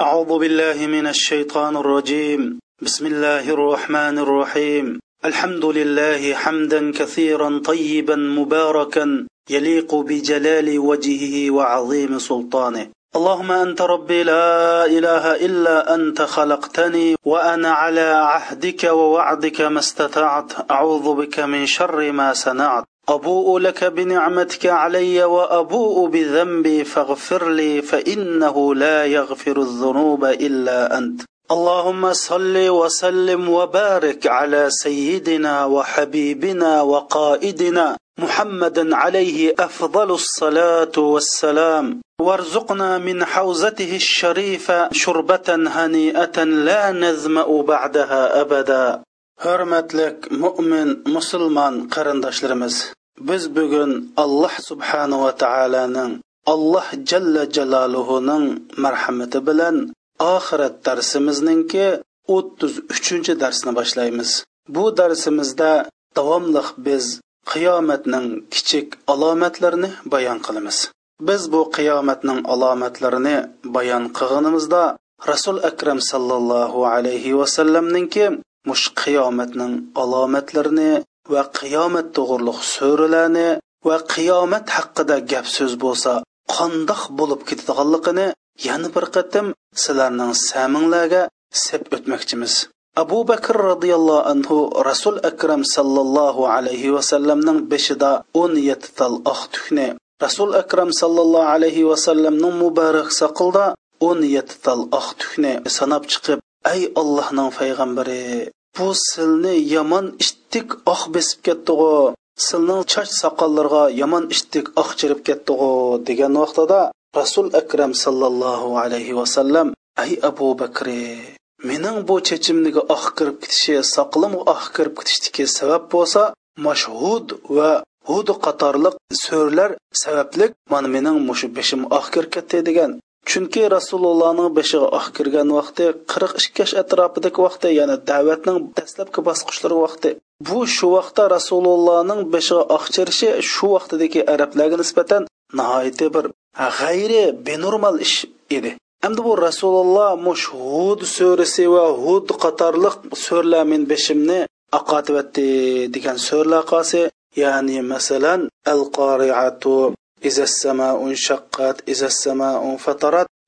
أعوذ بالله من الشيطان الرجيم. بسم الله الرحمن الرحيم. الحمد لله حمدا كثيرا طيبا مباركا يليق بجلال وجهه وعظيم سلطانه. اللهم أنت ربي لا إله إلا أنت خلقتني وأنا على عهدك ووعدك ما استطعت. أعوذ بك من شر ما صنعت. أبوء لك بنعمتك علي وأبوء بذنبي فاغفر لي فإنه لا يغفر الذنوب إلا أنت. اللهم صل وسلم وبارك على سيدنا وحبيبنا وقائدنا محمد عليه أفضل الصلاة والسلام. وارزقنا من حوزته الشريفة شربة هنيئة لا نظما بعدها أبدا. Hurmatlik mo'min musulmon qarindoshlarimiz biz bugun alloh subhanava taoloning alloh jalla jaloluhuning marhamati bilan oxirat darsimizningki o'ttiz uchinchi darsni boshlaymiz. Bu darsimizda davomli biz qiyomatning kichik alomatlarini bayon qilamiz. Biz bu qiyomatning alomatlarini bayon qilganimizda rasul akram sallallohu alayhi vasallamninki mush qiyomatning alomatlarini va qiyomat to'g'riliq so'ralarni va qiyomat haqida gap so'z bo'lsa qandoq bo'lib ketadiganligini yana bir qatim sizlarning saminglarga sep o'tmoqchimiz. Abu bakr roziyallohu anhu rasul akram sallallohu alayhi vasallamning beshida o'n yetti tal oq tukni rasul akram sallallohu alayhi vasallamning muborak soqilda o'n yetti tal oq tukni sanab chiqib ey ollohning payg'ambari bu silni yomon ishtik oq besib ketdig'u. Silning choch soqollarga yomon ishtik oq chirib ketdig'u degan vaqtida rasul akram sallallohu alayhi vasallam ay abu bakri mening bu chechimniga oq kirib ketishi soqolimga oq kirib ketishdiki sabab bo'lsa mashhud va hud qatorliq so'rlar sabablik mana mening mushu beshim oq kirib ketdi degan chunki rasulullohning beshiga oq kirgan vaqti qirq ikki yosh atrofidagi vaqti ya'ni da'vatning dastlabki bosqichlari vaqti. Bu shu vaqtda rasulullohning beshiga oq chirishi shu vaqtdagi arablarga nisbatan nihoyatda bir g'ayri benormal ish edi. Endi bu rasululloh mush hud so'risi va hud qatorliq so'rlar men beshimni oqotivatdi degan so'rlar qolsa ya'ni masalan al qoriatu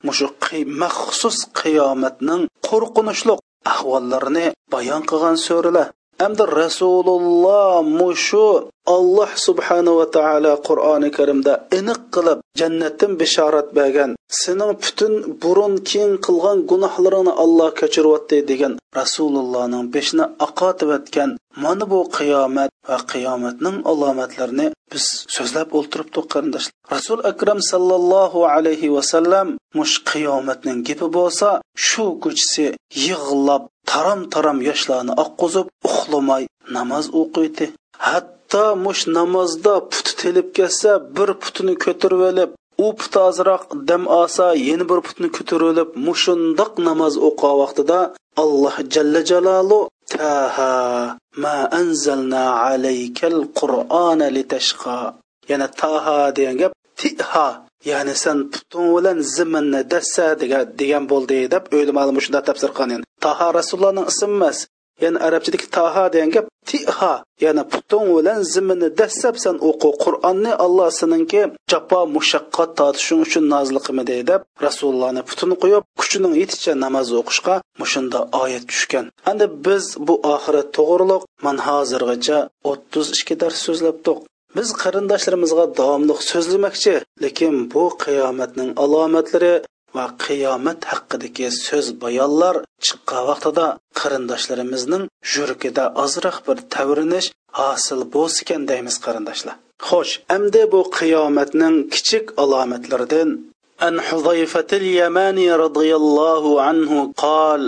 mushuqiy maxsus qiyomatning qo'rqinishliq ahvollarini bayon qilgan so'ralar hamda rasululloh mushu alloh subhanava taolo qur'oni karimda aniq qilib jannatdan bishorat bergan sening butun burun keyin qilgan gunohlaringni olloh kechiryapti degan rasulullohning beshini oqotibatgan mana bu qiyomat va qiyomatning alomatlarini biz so'zlab o'ltiribdik qarindoshlar. Rasul akram sallallohu alayhi vasallam mush qiyomatning gapi bo'lsa shu ko'chisi yig'lab taram taram yoshlarni oqqizib uxlamay namoz o'qiydi. Hatto mush namozda puti telib ketsa bir putini ko'tarib olib u puti ozroq dam olsa yana bir putni ko'tarib olib mushundoq namoz o'qigan vaqtida alloh jalla jalolu taha ma anzalna alaykal qur'ona litashqa. Yana taha degan gap tiha ya'ni sen puting bilan ziminni dassa degan bo'ldi deb o'ylamalim shunda tafsir qilgan. Taha rasulullohning ismi emas ya'ni arabchadagi taha degan gap tiha ya'ni butun bilan zimini dastlabsan sen o'qi qur'onni alloh seninki jafo mushaqqat tortishing uchun nozil qilmadi deb rasulullohni putini qo'yib kuchining yeticha namoz o'qishga mushunda oyat tushgan. Endi biz bu oxirat to'g'riliq man hozirgacha o'ttiz ikki dars so'zlabdiq. Biz qarindoshlarimizga davomli so'zlamoqchi lekin bu qiyomatning alomatlari va qiyomat haqidagi so'z bayonlar chiqqan vaqtida qarindoshlarimizning yuragida ozroq bir tavrinish hosil bo'lsikan deymiz qarindoshlar xo'sh endi bu qiyomatning kichik alomatlaridan an huzayfatil yamani roziyallohu anhu qol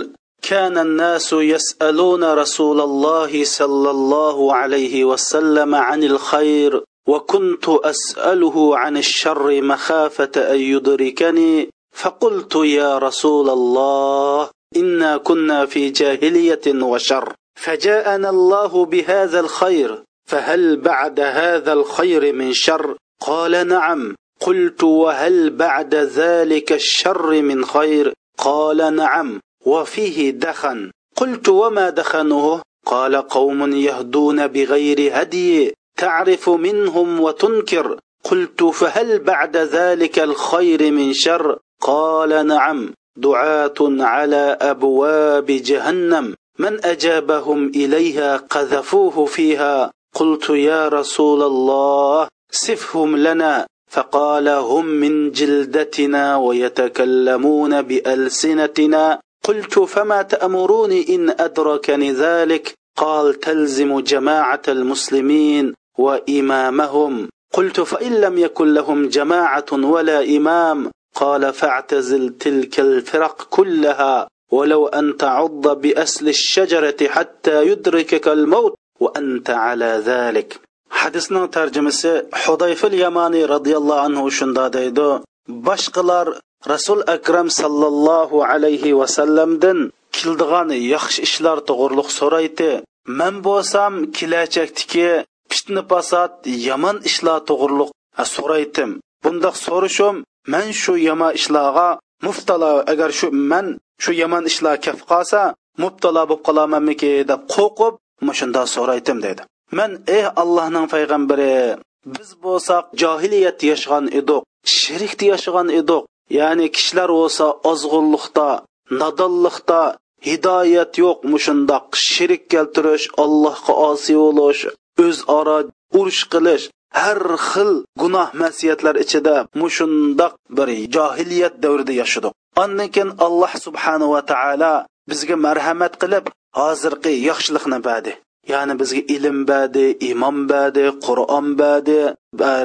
كان الناس يسألون رسول الله صلى الله عليه وسلم عن الخير وكنت أسأله عن الشر مخافة أن يدركني فقلت يا رسول الله إنا كنا في جاهلية وشر. فجاءنا الله بهذا الخير فهل بعد هذا الخير من شر؟ قال نعم. قلت وهل بعد ذلك الشر من خير؟ قال نعم. وفيه دخن. قلت وما دخنه؟ قال قوم يهدون بغير هدي تعرف منهم وتنكر. قلت فهل بعد ذلك الخير من شر؟ قال نعم دعاة على أبواب جهنم من أجابهم إليها قذفوه فيها. قلت يا رسول الله صفهم لنا. فقال هم من جلدتنا ويتكلمون بألسنتنا. قلت فما تأمروني إن أدركني ذلك؟ قال تلزم جماعة المسلمين وإمامهم. قلت فإن لم يكن لهم جماعة ولا إمام قال فاعتزل تلك الفرق كلها ولو أن تعض بأسل الشجرة حتى يدركك الموت وأنت على ذلك. حدثنا ترجمة حضيف اليماني رضي الله عنه شندا ديدو باشقلار رسول أكرم صلى الله عليه وسلم دن كلدغان يخش إشلار تغرلق سوريتي. من بوسام كلاچكتكي فتنة فساد يمن إشلار تغرلق سوريتم. بندق سورشم man shu yomon ishlarga muftalo agar shu man shu yomon ishlar kaf qolsa mubtalo bo'lib qolamanmiki deb qo'rqib shundoq so'raydim dedi man ey allohning payg'ambari biz bo'lsak johiliyat yashagan edik shirkda yashagan edik. Ya'ni kishilar bo'lsa ozg'unlikda nodonlikda hidoyat yo'q mushundoq shirik keltirish allohga osiy bo'lish o'zaro urush qilish har xil gunoh masiyatlar ichida mushundoq bir johiliyat davrida yashadik. Ondan keyin alloh subhanava taolo bizga marhamat qilib hozirgi yaxshilikni badi. Ya'ni bizga ilm badi imom badi qur'on badi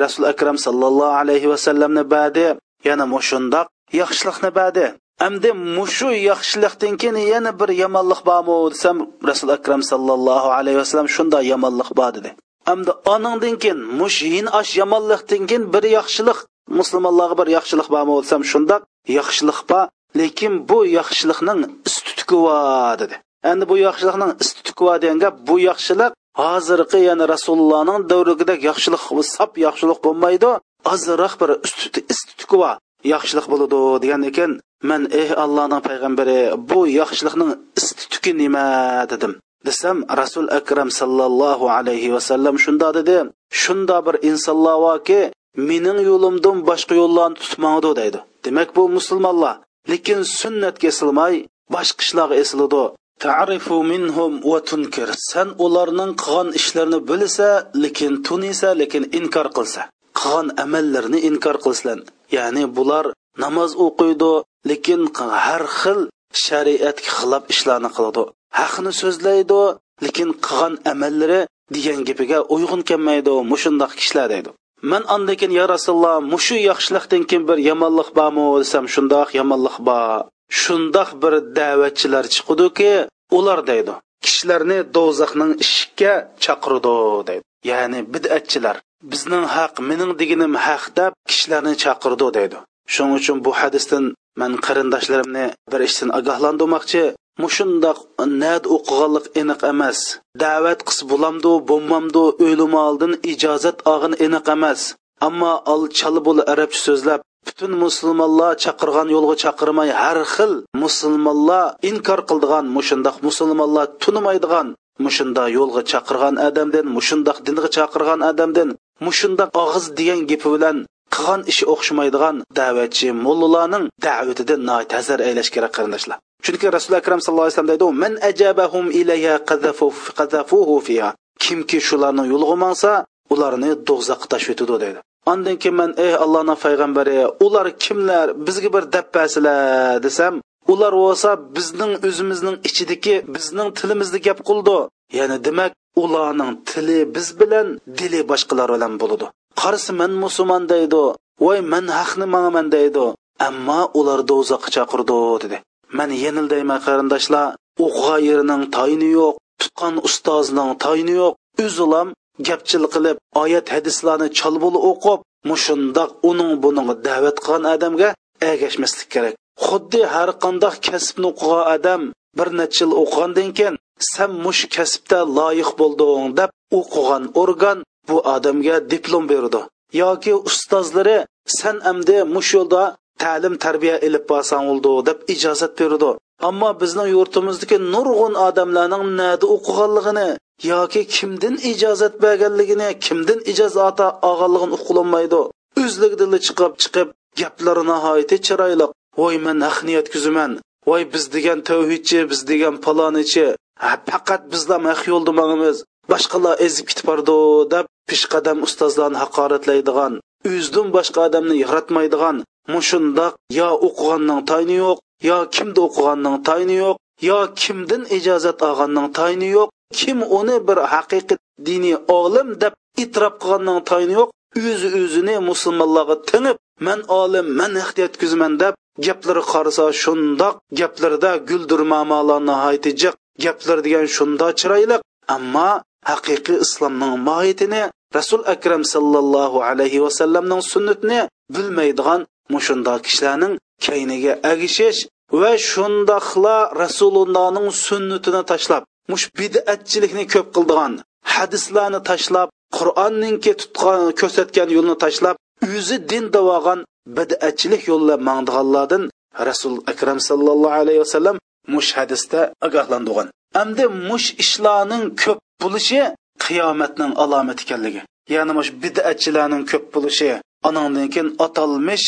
rasul akram sallallohu alayhi vasallamni badi yana mushundoq yaxshilikni badi. Әмді мұшу yaxshilikdan keyin yana bir yomonlik bormi desam rasul akram sallallohu alayhi vasallam shunday yomonlik bor dedi. Hamda oningdan keyin mush yin ash yomonlikdan keyin bir yaxshilik. Musulmonlarga bir yaxshilik bormi bo'lsam shundoq yaxshilik bor lekin bu yaxshilikning istutuki bor dedi. Endi bu yaxshilikning istutuki bor degan gap bu yaxshilik hozirgi ya'ni rasulullohning davrigidek yaxshilik sap yaxshilik bo'lmaydi ozroq bir istutuki bor yaxshilik bo'ladi degan ekan. Man ey allohning payg'ambari bu yaxshilikning istituki nima dedim. Desam rasul akram sallallohu alayhi vasallam shunda dedi shunda bir insonlar borki mening yo'limdan boshqa yo'llarni tutmadi deydi. Demak bu musulmonlar. Lekin sunnatga esilmay boshqa ishlarga esiladi. Ta'rifu minhum va tunkir san ularning qilgan ishlarini bilsa lekin tunisa lekin inkor qilsa qilgan amallarini inkor qilsan ya'ni bular namoz o'qiydi lekin har xil shariatga xilof ishlarni qiladi. Haqni so'zlaydi lekin qilgan amallari degan gapiga uyg'un kelmaydi mushundoq kishilar deydi. Man andakin ya rasululloh mushu yaxshilikdan keyin bir yomonlik bormi desam shundoq yomonlik bor. Shundoq bir da'vatchilar chiqadiki ular deydi kishilarni do'zaxning ishikka chaqirdi deydi. Ya'ni bid'atchilar bizning haq mening deginim haq deb kishilarni chaqirdi deydi. Shuning uchun bu hadisdan man qarindoshlarimni bir ishdan ogohlantirmoqchi mushundoq nad o'qiganlik aniq emas. Da'vat qis bo'lamdu bo'lmamdu o'lim oldin ijozat olg'in aniq emas. Ammo ol chala bo'li arabcha so'zlab butun musulmonlar chaqirgan yo'lga chaqirmay har xil musulmonlar inkor qildigan mushundoq musulmonlar tunimaydigan mushunda yo'lga chaqirgan odamdan mushundoq dinga chaqirgan odamdan mushundoq og'iz degan gapi bilan qilgan ishi o'xshamaydigan da'vatchi mullalarning da'vatidan notazar aylash kerak qarindoshlar. Chunki rasuli akram sallallohu alayhi vasallam deydi man ajabahum ilayha qadafuhu fiha. Kimki shularni yo'liga mansa ularni do'zaxga tashlab deydi. Ondan keyin man ey allohning payg'ambari ular kimlar? Bizga bir dabbasilar desam ular bo'lsa bizning o'zimizning ichidagi bizning tilimizda gap qildi. Ya'ni demak ularning tili biz bilan dili boshqalar bilan bo'ladi qarisi man musulmon deydi voy man haqni manaman deydi ammo ular do'zaxga chaqirdi dedi. Man yenildayman qarindoshlar o'qigan yerining tayini yo'q tutgan ustozining tayini yo'q o'zilam gapchil qilib oyat hadislarni chalbuli o'qib mushundoq uning buning da'vat qilgan odamga ergashmaslik kerak. Xuddi har qandoq kasbni o'qigan odam bir necha yil o'qigandan keyin san mush kasbda loyiq bo'lding deb o'qigan organ bu odamga diplom berdi. Yoki ustozlari san amdi mush yo'lda ta'lim tarbiya ilib borsang bo'ldi deb ijozat berdi. Ammo bizning yurtimizdagi nurg'un odamlarning nada o'qiganligini yoki kimdan ijozat berganligini kimdan ijozat olganligini uqilolmaydi o'zligidan chiqib chiqib gaplari nihoyatda chiroyli. Voy man haq niyatkuziman voy biz degan tavhidchi biz degan palonichi. Faqat bizlar haq yo'lda mangimiz boshqalar ezib ketib bordi deb peshqadam ustozlarni haqoratlaydigan o'zidan boshqa odamni yaratmaydigan mushundoq yo o'qiganning tayini yo'q yo kimda o'qiganning tayini yo'q yo kimdan ijozat olganning tayini yo'q kim uni bir haqiqiy diniy olim deb e'tirof qilganning tayini yo'q o'zi o'zini musulmonlarga tinib man olim man haq yetkazman deb gaplari qarasa shundoq gaplarda guldirmamalar nihoyatda jiq gaplar degan shundoq chiroyli ammo haqiqiy islomning mohiyatini rasul akram sallallohu alayhi vasallamning sunnatini bilmaydigan mushundoq kishilarning kayniga agishish va shundoqla rasulullohning sunnatini tashlab mush bidatchilikni ko'p qildigan hadislarni tashlab qur'onninki tutgan ko'rsatgan yo'lni tashlab o'zi din davogan bidatchilik yo'lda mangdiganlardan rasul akram sallallohu alayhi vasallam mush hadisda ogohlantirgan. Hamda mush ishlarning ko'p bo'lishi qiyomatning alomati ekanligi. Ya'ni mush bidatchilarning ko'p bo'lishi anandan keyin atalmish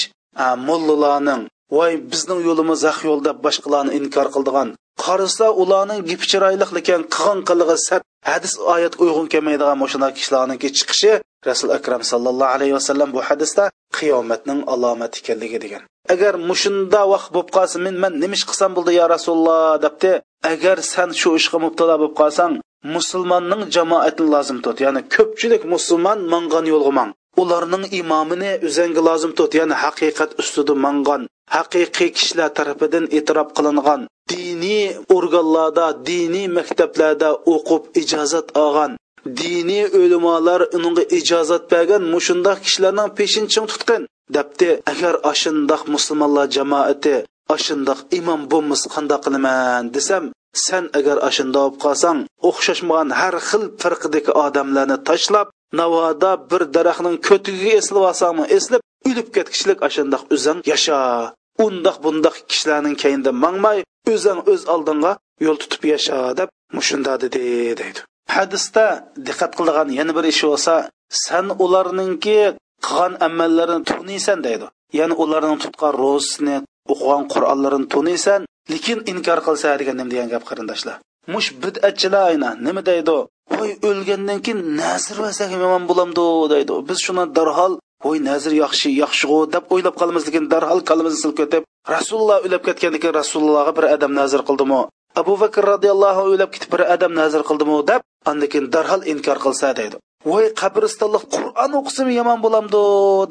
mollalarning voy bizning yo'limiz haq yo'l deb boshqalarni inkor qildigan. Qarasa ularning gipi chiroyli lekin qilgan qilig'i sat hadis oyat uyg'un kelmaydigan mushunday kishilarniki chiqishi rasul akram sallallohu alayhi vasallam bu hadisda qiyomatning alomati ekanligi degan. Agar mushunda vaqt bo'lib qolsa men man nima ish qilsam bo'ldi ya rasululloh debdi. Agar san shu ishga mubtalo bo'lib qolsang musulmonning jamoatini lozim tut. Ya'ni ko'pchilik musulmon mangan yo'lga mang ularning imomini o'zanga lozim tut. Ya'ni haqiqat ustida mangan haqiqiy kishilar tarafidan e'tirof qilingan diniy organlarda diniy maktablarda o'qib ijozat olgan diniy o'limolar unga ijozat bergan mushundoq kishilarning peshinching tutqin debdi. Agar ashundoq musulmonlar jamoati ashundoq imom bo'lmas qandoq qilaman desam sen agar ashunda bo'lib qolsang o'xshashmagan har xil firqidagi odamlarni tashlab navoda bir daraxtning ko'tigiga esilib olsangmi? Eslib o'lib ketkichlik ashundoq o'zing yasha. Undoq bundoq kishilarning keyinda mangmay o'zing o'z oldinga yo'l tutib yasha deb mushunda dedi deydi. Hadisda diqqat qiladigan yana bir ish bo'lsa san ularninki qilgan amallarini tuniysan deydi. Ya'ni ularning tutgan ro'zisini o'qigan qur'onlarini tuniysan lekin inkor qilsa degan nima degan gap qarindoshlar. Mush bidatchilar ayna nima deydi? Voy o'lgandan keyin nasr vasak yomon bo'lamdi deydi. Biz shuni darhol voy nazir yaxshi yaxshig'u deb o'ylab qolamiz lekin darhol kalimizni ketib rasululloh o'ylab ketgandan keyin rasulullohga bir odam nazr qildimi? Abu bakr roziyallohu o'ylab ketib bir odam nazr qildimi? deb andan keyin darhol inkor qilsa deydi. Voy qabristonlik qur'on o'qisam yomon bo'lamdi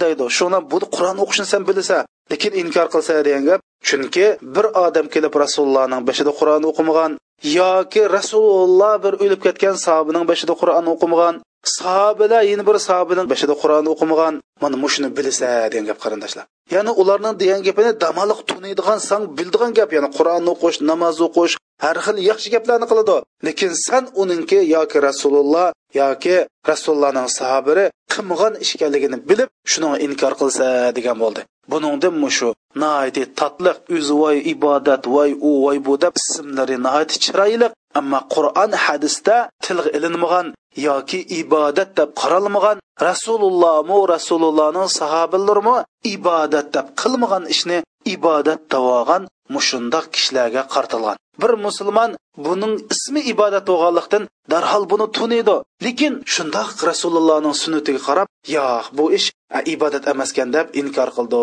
deydi. Shuni bu qur'on o'qishni sen bilsa lekin inkor qilsa degan gap. Chunki bir odam kelib rasulullohning beshida qur'on o'qimagan yoki rasululloh bir o'lib ketgan sahobining beshida qur'on o'qimagan sahobalar yana bir sahobaning bashida qur'on o'qimagan mana mushuni bilsa degan gap qarindoshlar. Ya'ni ularning degan gapini damaliq tuniydigan san bildigan gap ya'ni qur'on o'qish namoz o'qish har xil yaxshi gaplarni qiladi. Lekin san uninki yoki rasululloh yoki rasulullohning sahobiri qilmagan ish ekanligini bilib shuni inkor qilsa degan bo'ldi. Buningdan mushu naiti tatliq o'zi voy ibodat voy u voy bu deb ismlari naiti chiroyli. Ammo qur'on hadisda tilga ilinmagan yoki ibodat deb qaralmagan rasulullohmi rasulullohning sahobalarmi ibodat deb qilmagan ishni ibodat davogan mushundoq kishilarga qartilgan. Bir musulmon buning ismi ibodat bo'lganlikdan darhol buni tuniydi. Lekin shundoq rasulullohning sunnatiga qarab yo'q bu ish ibodat emaskan deb inkor qildi.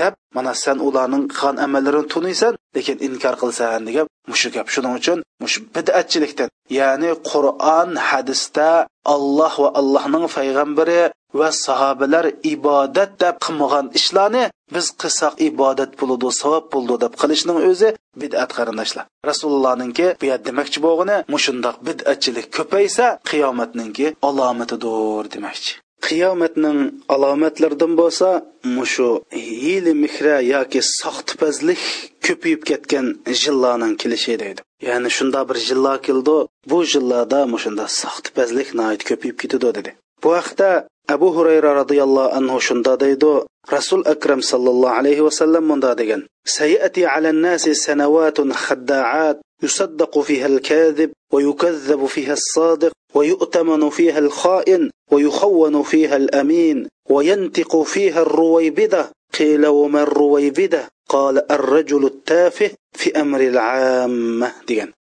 Deb mana sen ularning qilgan amallarini tuniysan lekin inkor qilsan degan mushu gap. Shuning uchun mush bidatchilikdan ya'ni qur'on hadisda alloh va allohning payg'ambari va sahobalar ibodat deb qilmagan ishlarni biz qilsak ibodat bo'ladi savob bo'ladi deb qilishning o'zi bid'at qarindoshlar rasulullohninki bu yer demoqchi bo'lgani mushundoq bid'atchilik ko'paysa qiyomatninki alomatidir demoqchi qiyomatning alomatlaridan bo'lsa mushu hiyli mihra yoki soxtipazlik ko'payib ketgan jillarning kelishi deydi. Ya'ni shunda bir jillo keldi bu jillarda mushunda soxtipazlik ko'payib ketadi dedi. Bu haqda abu hurayra roziyallohu anhu shunda deydi rasul akram sallallohu alayhi vasallam munda degan sayati ala nasi sanawatun xaddaat يصدق فيها الكاذب ويكذب فيها الصادق ويؤتمن فيها الخائن ويخون فيها الامين وينطق فيها الرويبده قيل وما الرويبده قال الرجل التافه في امر amril amma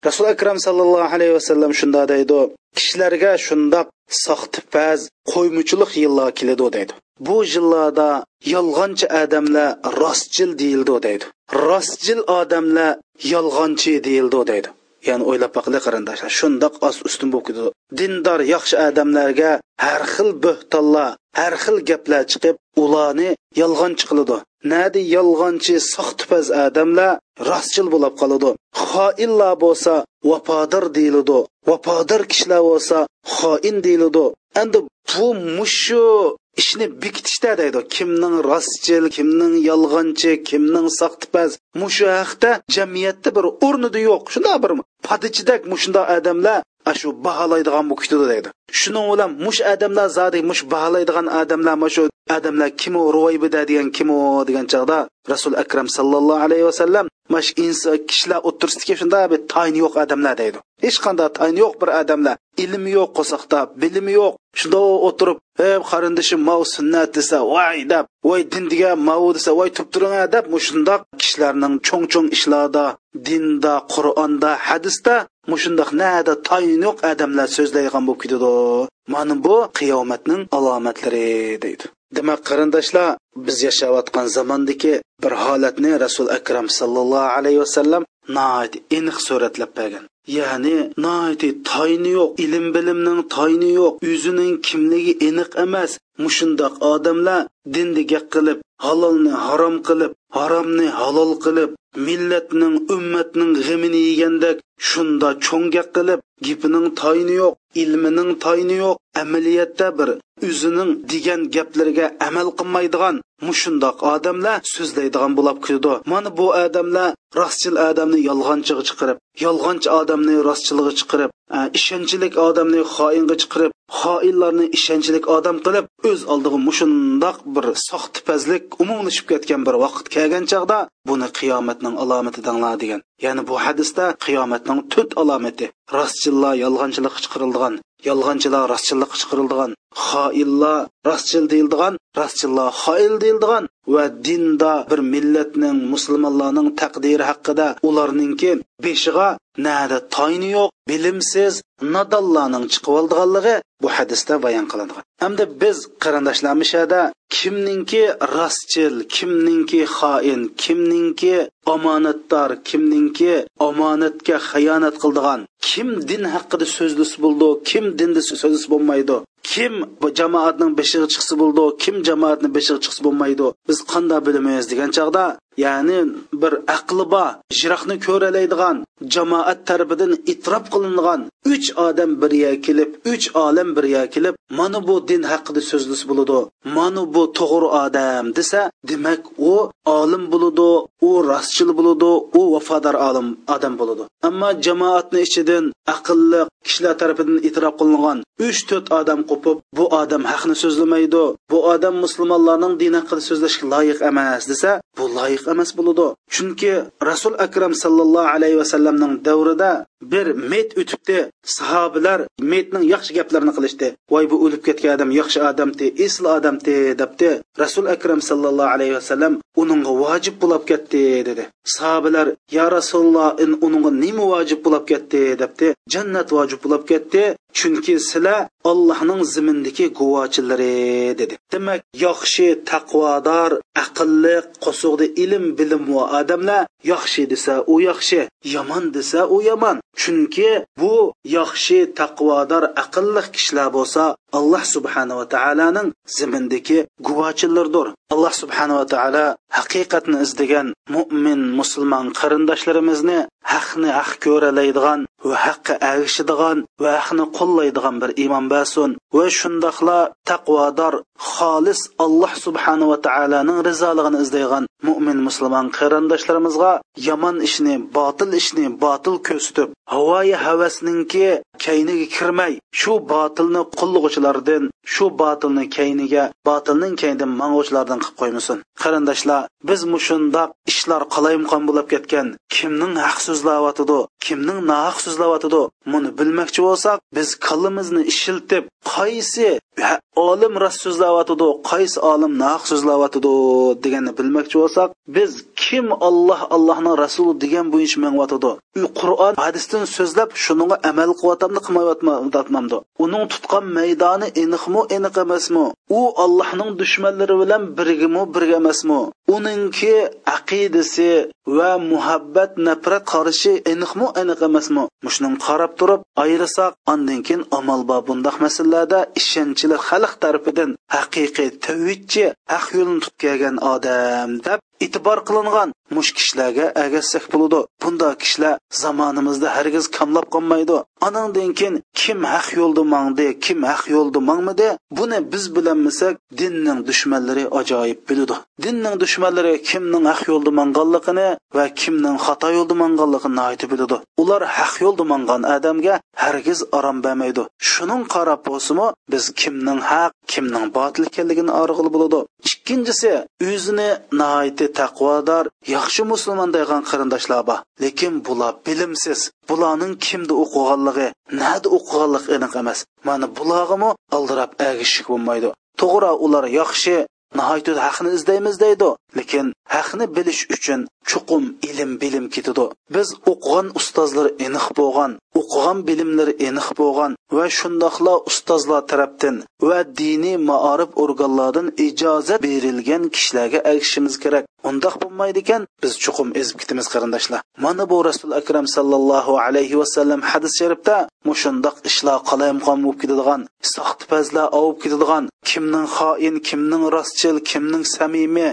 расул акрам akram sallallohu alayhi шунда shunday кишларга шунда shundoq фаз qo'ymuchilik yillar keladi deydi bu yillarda yolg'onchi odamlar rostchil deyildi deydi rostchil odamlar yolg'onchi deyildi deydi ya'ni o'ylab boqili qarindoshlar shundoq oz ustun bo'lib ketadi. Dindor yaxshi odamlarga har xil bo'htonlar har xil gaplar chiqib ularni yolg'onchi qiladi nadi yolg'onchi soxtipaz odamlar rostchil bo'lib qoladi. Xoinlar bo'lsa vafodir deyiladi. Vafodir kishilar bo'lsa xoin deyiladi. Endi bu mushu ishni bekitishda deydi. Kimning rostchil kimning yolg'onchi kimning soxtipaz mushu haqda jamiyatda bir o'rnida yo'q shunday bir padichidak mushundoq odamlar shu baholaydigan bu kutidi deydi. Shuning bilan mush odamlar zodi mush baholaydigan odamlar shu odamlar kim u ro'ybida degan kim u degan chog'da rasul akram sallallohu alayhi vasallam mash inson kishilar o'tirisidagi shunday bir tayni yo'q odamlar deydi. Hech qanday tayni yo'q bir odamlar ilmi yo'q qo'soqda bilimi yo'q. Shunda o'tirib ey qarindishim mau sunnat desa voy deb voy din degan mau desa voy turib turing deb mushundoq kishilarning cho'ng cho'ng ishlarda dinda qur'onda hadisda mushundoq nada tayin yo'q odamlar so'zlaydigan bo'lib ketadi. Mana bu qiyomatning alomatlari deydi. Demak qarindoshlar biz yashayotgan zamondagi bir holatni rasul akram sallallohu alayhi vasallam aniq suratlab bergan. Ya'ni noiti toyni yo'q ilm bilimning toyni yo'q o'zining kimligi aniq emas. Mushundoq odamlar dinni gap qilib halolni harom qilib haromni halol qilib millatning ummatning g'imini yegandek shunda cho'ngak qilib gipining toyni yo'q ilmining toyni yo'q amaliyotda bir o'zining degan gaplariga amal qilmaydigan mushundoq odamlar so'zlaydigan bo'lib kirdi. Mana bu odamlar rostchil odamni yolg'onchiga chiqarib yolg'onchi odamni rostchilig'i chiqarib ishonchlik odamni xoinga chiqarib xoinlarni ishonchlik odam qilib o'z oldiga mushundoq bir soxtipazlik umumlashib ketgan bir vaqt kelgan chog'da buni qiyomatning alomati danglar degan. Ya'ni bu hadisda qiyomatning to'rt alomati rostchillar yolg'onchilik chiqarilgan yolg'onchilar rostchillikqa chiqarildigan xoillar rostchil deyildigan rostchillar xoil deyildigan va dinda bir millatning musulmonlarning taqdiri haqida ularningki beshiga nada toyni yo'q bilimsiz nodonlarning chiqib oldiganligi bu hadisda bayon qilingan. Hamda biz qarindoshlarmishada kimningki rostchil kimningki xoin kimningki omonatdor kimningki omonatga xiyonat qildigan kim din haqida so'zlisi bo'ldi kim dinda so'zlisi bo'lmaydi kim jamoatning beshig'i chiqsa bo'ldi kim jamoatni beshig'i chiqsa bo'lmaydi biz qanday bilamiz degan chog'da ya'ni bir aqli bor jiroqni ko'ralaydigan jamoat tarafidan itrof qilingan uch odam birga kelib uch olim birga kelib mana bu din haqida so'zlasa bo'ladi mana bu to'g'ri odam desa demak u olim bo'ladi u rostchil bo'ladi u vafodor olim odam bo'ladi. Ammo jamoatni ichidan aqlli kishilar tarafidan itrof qilingan uch to'rt odam qo'pib bu odam haqni so'zlamaydi bu odam musulmonlarning din haqida so'zlashga loyiq emas desa bu loyiq emas bo'ladi chunki rasul akram sallallohu alayhi vasallamning davrida bir met o'tibdi. Sahobalar metning yaxshi gaplarini qilishdi. Voy bu o'lib ketgan odam yaxshi odamdi esli odamdi debdi. Rasul akram sallallohu alayhi vasallam uningga vojib bo'lib ketdi dedi. Sahobalar ya rasululloh uningga nima vojib bo'lib ketdi? debdi. Jannat vojib bo'lib ketdi. Chunki sizlar allohning zimindagi guvochilari dedi. Demak yaxshi taqvodor aqlli qo'sug'di ilm bilim va odamlar yaxshi desa u yaxshi yomon desa u yomon. Chunki bu yaxshi taqvodor aqlli kishilar bo'lsa alloh subhanava taoloning zimindagi guvochilardir alloh subhanava taolo haqiqatni izlagan mo'min musulmon qarindoshlarimizni haqni haq ko'ralaydigan va haqqa agishadigan va haqni qo'llaydigan bir iymon bo'lsin va shundoqla taqvodor xolis alloh subhanava taoloning rizoligini izlaydigan mo'min musulmon qarindoshlarimizga yomon ishni botil ishni botil ko'rsatib havoyi havasninki kayniga kirmay shu botilni qo'llag'uvchilardan shu botilni kayniga botilning kaynidan mang'uvchilardan qilib qo'ymasin. Qarindoshlar biz mushundoq ishlar qalaymqon bo'lib ketgan kimning haq so'zlayotidi kimning nohaq so'zlayotidi buni bilmoqchi bo'lsak biz kallamizni ishiltib qaysi olim rost so'zlayotidi qaysi olim naq so'zlayotidi deganni bilmoqchi bo'lsak biz kim olloh allohning rasuli degan bo'yicha manyotidi qur'on hadisdan so'zlab shuninga amal qilyapmidi qilmayotmamdi uning tutgan maydoni aniqmi aniq emasmi? U allohning dushmanlari bilan birgimi birga emasmi? Uningki aqidasi va muhabbat nafrat qarishi aniqmi aniq emasmi? Shuning qarab turib ayirsak andan keyin amal bor bundoq masalalarda ishonchli xalq tarafidan haqiqiy tavhidchi haq yo'lni tutib kelgan odam deb e'tibor qilingan mush kishilarga agassak bo'ladi bunda kishilar zamonimizda hargiz kamlab qolmaydi. Anandan keyin kim haq yo'lda mangdi kim haq yo'lda mangmidi buni biz bilanmasak dinning dushmanlari ajoyib biladi dinning dushmanlari kimning haq yo'lda manganligini va kimning xato yo'lda manganligini aytib biladi ular haq yo'lda mangan odamga hargiz orom bermaydi shuning qarab bo'lsimi biz kimning haq kimning botil ekanligini org'il bo'ladi. Ikkinchisi o'zini nihoyatda taqvodor yaxshi musulmon degan qarindoshlar bor. Lekin bular bilimsiz. Bularning kimda o'qiganligi nada o'qiganligi aniq emas. Mana bulargami aldirab agishik bo'lmaydi. To'g'ri ular yaxshi nihoyatda haqni izlaymiz deydi. Lekin haqni bilish uchun chuqum ilm bilim ketadi. Biz o'qigan ustozlar aniq bo'lgan o'qigan bilimlar aniq bo'lgan va shundoqla ustozlar tarafdan va diniy maorif organlaridan ijozat berilgan kishilarga ergishishimiz kerak. Undoq bo'lmaydi ekan biz chuqum ezib ketamiz qarindoshlar. Mana bu rasul akram sallallohu alayhi vasallam hadis sharifda mushundoq ishlar qalaymqon bo'lib ketadigan soxtipazlar ovib ketadigan kimning xoin kimning rostchil kimning samimiy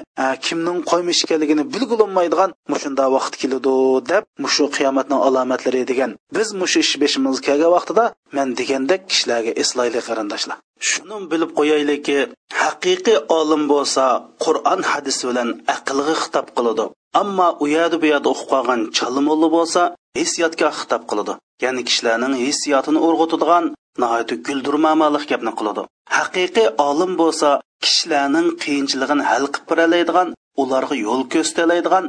kimning qo'ymish ekanligini bilgilolmaydigan mushunda vaqt keladi deb mushu qiyomatning alomatlari degan. Biz mushu ish beshimiz kelgan vaqtida man degandek kishilarga eslaylik qarindoshlar. Shuni bilib qo'yaylikki haqiqiy olim bo'lsa qur'on hadis bilan aqlga xitob qiladi. Ammo u yerda bu yerda o'qib qolgan chalimo'li bo'lsa hissiyotga xitob qiladi. Ya'ni kishilarning hissiyotini urg'utadigan nihoyatda guldirmamalik gapni qiladi. Haqiqiy olim bo'lsa kishilarning qiyinchiligini hal qilib beralaydigan ularga yo'l ko'rsatalaydigan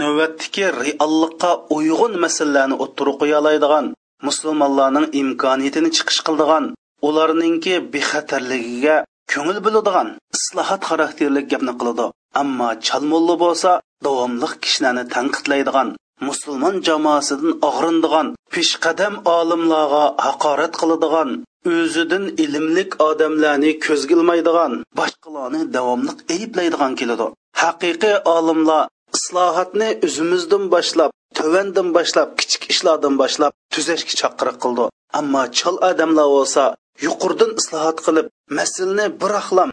navbatdagi reallikqa uyg'un masalalarni o'ttirib qo'ya oladigan musulmonlarning imkoniyatini chiqish qildigan ularningki bexatarligiga ko'ngil biladigan islohot xarakterli gapni qiladi. Ammo chalmulli bo'lsa davomli kishilarni tanqidlaydigan musulmon jamoasidan og'rindigan peshqadam olimlarga haqorat qiladigan o'zidan ilmlik odamlarni ko'zga ilmaydigan boshqalarni davomli ayblaydigan keladi. Haqiqiy olimlar islohotni o'zimizdan boshlab tovandan boshlab kichik ishlardan boshlab tuzashga chaqiriq qildi. Ammo chol odamlar bo'lsa yuqurdan islohot qilib masalni bir axlam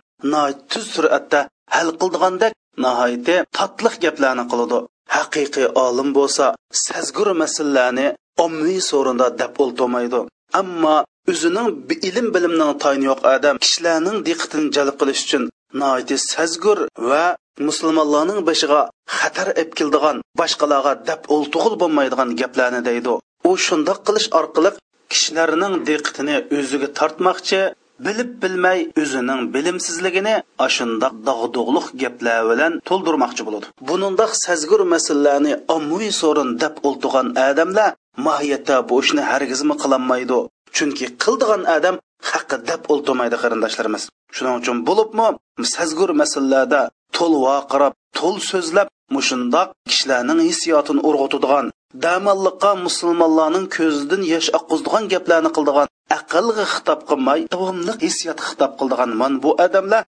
tuz suratda hal qildigandek nihoyatda tatliq gaplarni qiladi. Haqiqiy olim bo'lsa sazgur masalalarni ommaviy so'rinda deb o'ltirmaydi. Ammo o'zining ilm bilimning tayini yo'q odam kishilarning diqqatini jalb qilish uchun noiti sazgur va musulmonlarning boshiga xatar ep keldigan boshqalarga dab o'ltug'il bo'lmaydigan gaplarni deydi u. Shundoq qilish orqali kishilarning diqqatini o'ziga tortmoqchi bilib bilmay o'zining bilimsizligini ashundoq dog'dug'liq gaplar bilan to'ldirmoqchi bo'ladi. Bunundoq sazgur masalalarni ommaviy so'rin deb o'ltirgan odamlar mohiyatda bu ishni hargizmi qilolmaydi chunki qildigan odam haqqi deb o'ltirmaydi qarindoshlarimiz. Shuning uchun bo'libmi sazgur masalalarda to'l vaqirab to'l so'zlab mushundoq kishilarning hissiyotini urg'utadigan damalliqqa musulmonlarning ko'zidan yosh oqqizdigan gaplarni qildigan aqlga xitob qilmay davomli hissiyot xitob qildigan man bu odamlar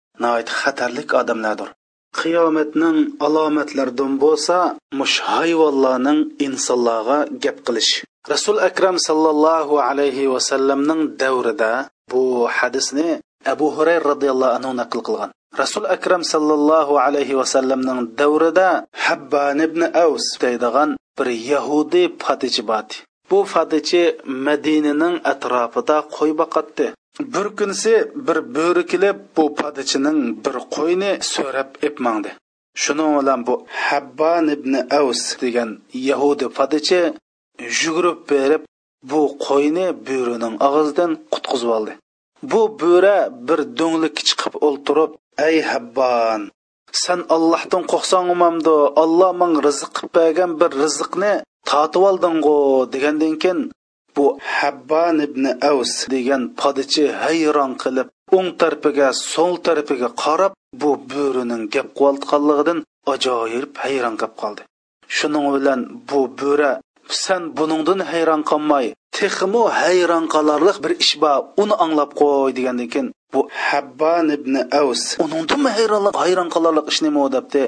xatarlik odamlardir. Qiyomatning alomatlaridan bo'lsa mush hayvonlarning insonlarga gap qilish. Rasul akram sallallohu alayhi vasallamning davrida bu hadisni abu hurayra roziyallohu anhu naql qilgan. Rasul akram sallallohu alayhi vasallamning davrida habban ibn avs deydigan bir yahudiy fatichi bor. Bu fatichi madinaning atrofida qo'y boqatdi. Bir kunisi bir bo'ri kelib bu podichining bir qo'yni so'rab epmangdi. Shuning bilan bu habban ibn avs degan yahudi podichi yugurib berib bu qo'yni bo'rining og'zidan qutqizib oldi. Bu bo'ra bir do'nglik chiqib o'ltirib ey habban san allohdan qo'rqsangmamdi olloh man rizq qilib bergan bir rizqni tatib olding'u degandan keyin bu habban ibn avs degan podichi hayron qilib o'ng tarafiga so'l tarafiga qarab bu bo'rining gap qilayotganligidan ajoyib hayron qolib qoldi. Shuning bilan bu bo'ra san buningdan hayron qolmay texmu hayron qolarliq bir ish bor uni anglab qo'y degandan keyin bu habban ibn avs uningdan hayronlik hayron qolarliq ish nima? debdi.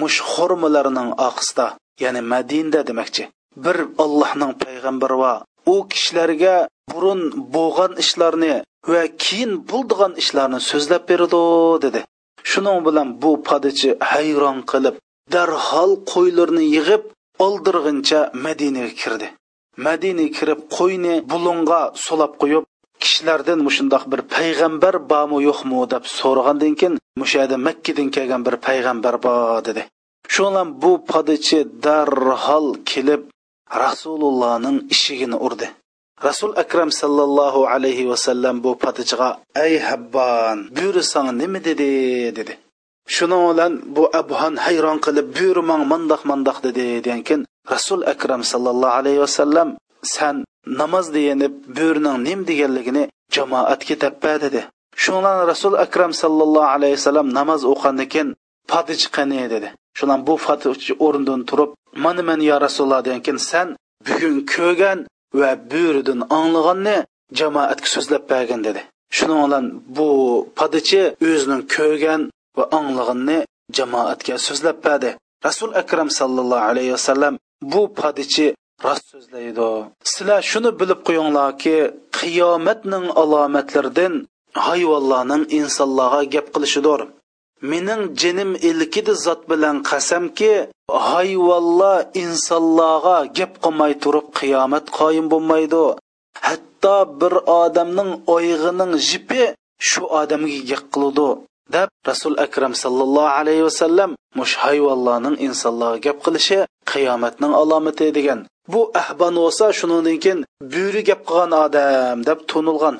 Mush xurmalarning oqisida ya'ni madinda demakchi bir allohning payg'ambari va u kishilarga burun bo'lgan ishlarni va keyin bo'ldigan ishlarni so'zlab berdi dedi. Shuning bilan bu podichi hayron qilib darhol qo'ylarni yig'ib oldirg'incha madinaga kirdi. Madinaga kirib qo'yni bulunga solab qo'yib kishilardan mushundoq bir payg'ambar bormi yo'qmi deb so'ragandan keyin mushada makkadan kelgan bir payg'ambar bor dedi. Shulan bu podichi darhol kelib rasulullohning ishigini urdi. Rasul akram sallallohu alayhi vasallam bu podichiga ey habban buyursang nima dedi? dedi. Shuning bilan bu abhon hayron qilib buyurmang mandoq mandoq dedi. Degankin rasul akram sallallohu alayhi vasallam san namoz deyanib buyurning nim deganligini jamoatga tappa dedi. Shundan rasul akram sallallohu alayhi vasallam namoz o'qigandan keyin podich qani dedi. Shundan bu fati o'rnidan turib mana man yo rasululloh degankin san bugun ko'rgan va buyuridan anglaganni jamoatga so'zlab bergin dedi. Shuning bilan bu podichi o'zining ko'rgan va anglaganni jamoatga so'zlab berdi. Rasul akram sallallohu alayhi vasallam bu podichi rost so'zlaydi. Sizlar shuni bilib qo'yinglarki qiyomatning alomatlaridan hayvonlarning insonlarga gap qilishidir mening jinim ilkidi zot bilan qasamki hayvonlar insonlarga gap qilmay turib qiyomat qoyim bo'lmaydi. Hatto bir odamning oyg'ining jipi shu odamga gap qiludi deb rasul akram sallallohu alayhi vasallam mush hayvonlarning insonlarga gap qilishi qiyomatning alomati degan. Bu ahbon bo'lsa shundan keyin buyri gap qilgan odam deb tunilgan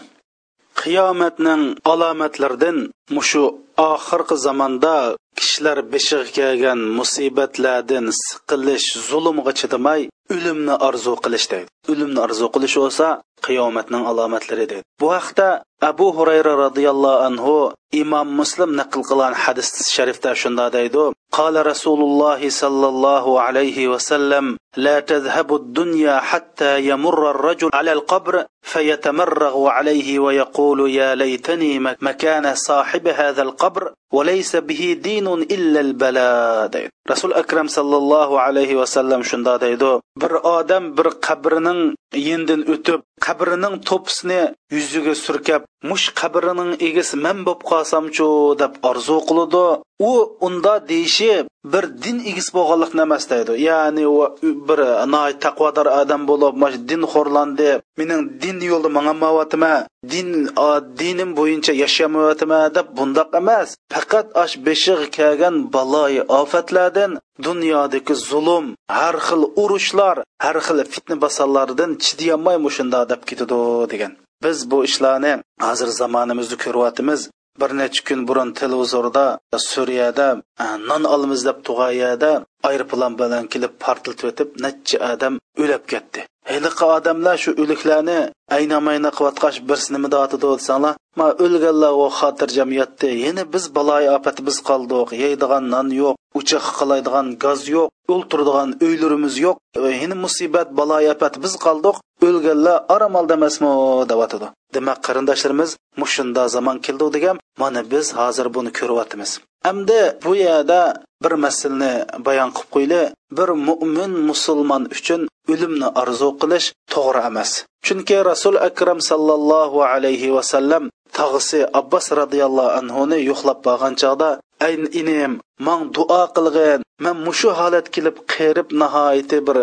qiyomatning alomatlaridan mushu oxirgi zamonda kishilar beshig'i kelgan musibatlardan siqilish zulmga chidamay o'limni orzu qilish deydi o'limni orzu qilish bo'lsa qiyomatning alomatlari deydi bu haqda abu hurayra roziyallohu anhu imom muslim naql qilgan hadis sharifda shunda deydi قال رسول الله صلى الله عليه وسلم لا تذهب الدنيا حتى يمر الرجل على القبر فيتمرغ عليه ويقول يا ليتني مكان صاحب هذا القبر وليس به دين إلا البلاء deydi rasul akram sallallohu alayhi vasallam shunda deydi bir odam bir qabrining yendin o'tib qabrining to'pisini yuziga surkab mush qabrining egasi man bo'lib qolsamchu deb orzu qiladi u unda deyishi bir din egisi bo'lganlikni emas deydi. Ya'ni u bir taqvodor odam bo'lib mana din xo'rlandi. Mening din yo'lda mangamayotma din dinim bo'yicha yashamayotma deb bundoq emas. Faqat ash beshig'i kelgan baloyi ofatlardan dunyodagi zulm har xil urushlar har xil fitna basallardan chidayolmay mushunda deb ketadi degan. Biz bu ishlarni hozir zamonimizda ko'ryapmiz. Bir necha kun burun televizorda suriyada e, non olamiz deb tug'ayada aeroplan bilan kelib portlatib o'tib necha odam o'lib ketdi. Haliqi odamlar shu o'liklarni aynamayna qilayotqash birsi nima deyotidi desanglar ma o'lganlar u xotirjam yotdi. Yana biz baloyi ofat biz yeydigan non yo'q uchoq qilaydigan gaz yo'q o'ltirdigan uylarimiz yo'q. Hini musibat balo ofat biz qoldik o'lganlar aram oldi emasmi deyotidi demak qarindoshlarimiz mushunda zamon keldi degan mana biz hozir buni ko'ryapmiz. Hamda bu yerda bir masalni bayon qilib qo'yli. Bir mo'min musulmon uchun o'limni orzu qilish to'g'ri emas. Chunki rasul akram sallallohu alayhi vasallam tog'isi abbos roziyallohu anhuni yo'qlab borgan chog'da ayn inim man duo qilg'in man mushu holat kelib qerib nihoyati bir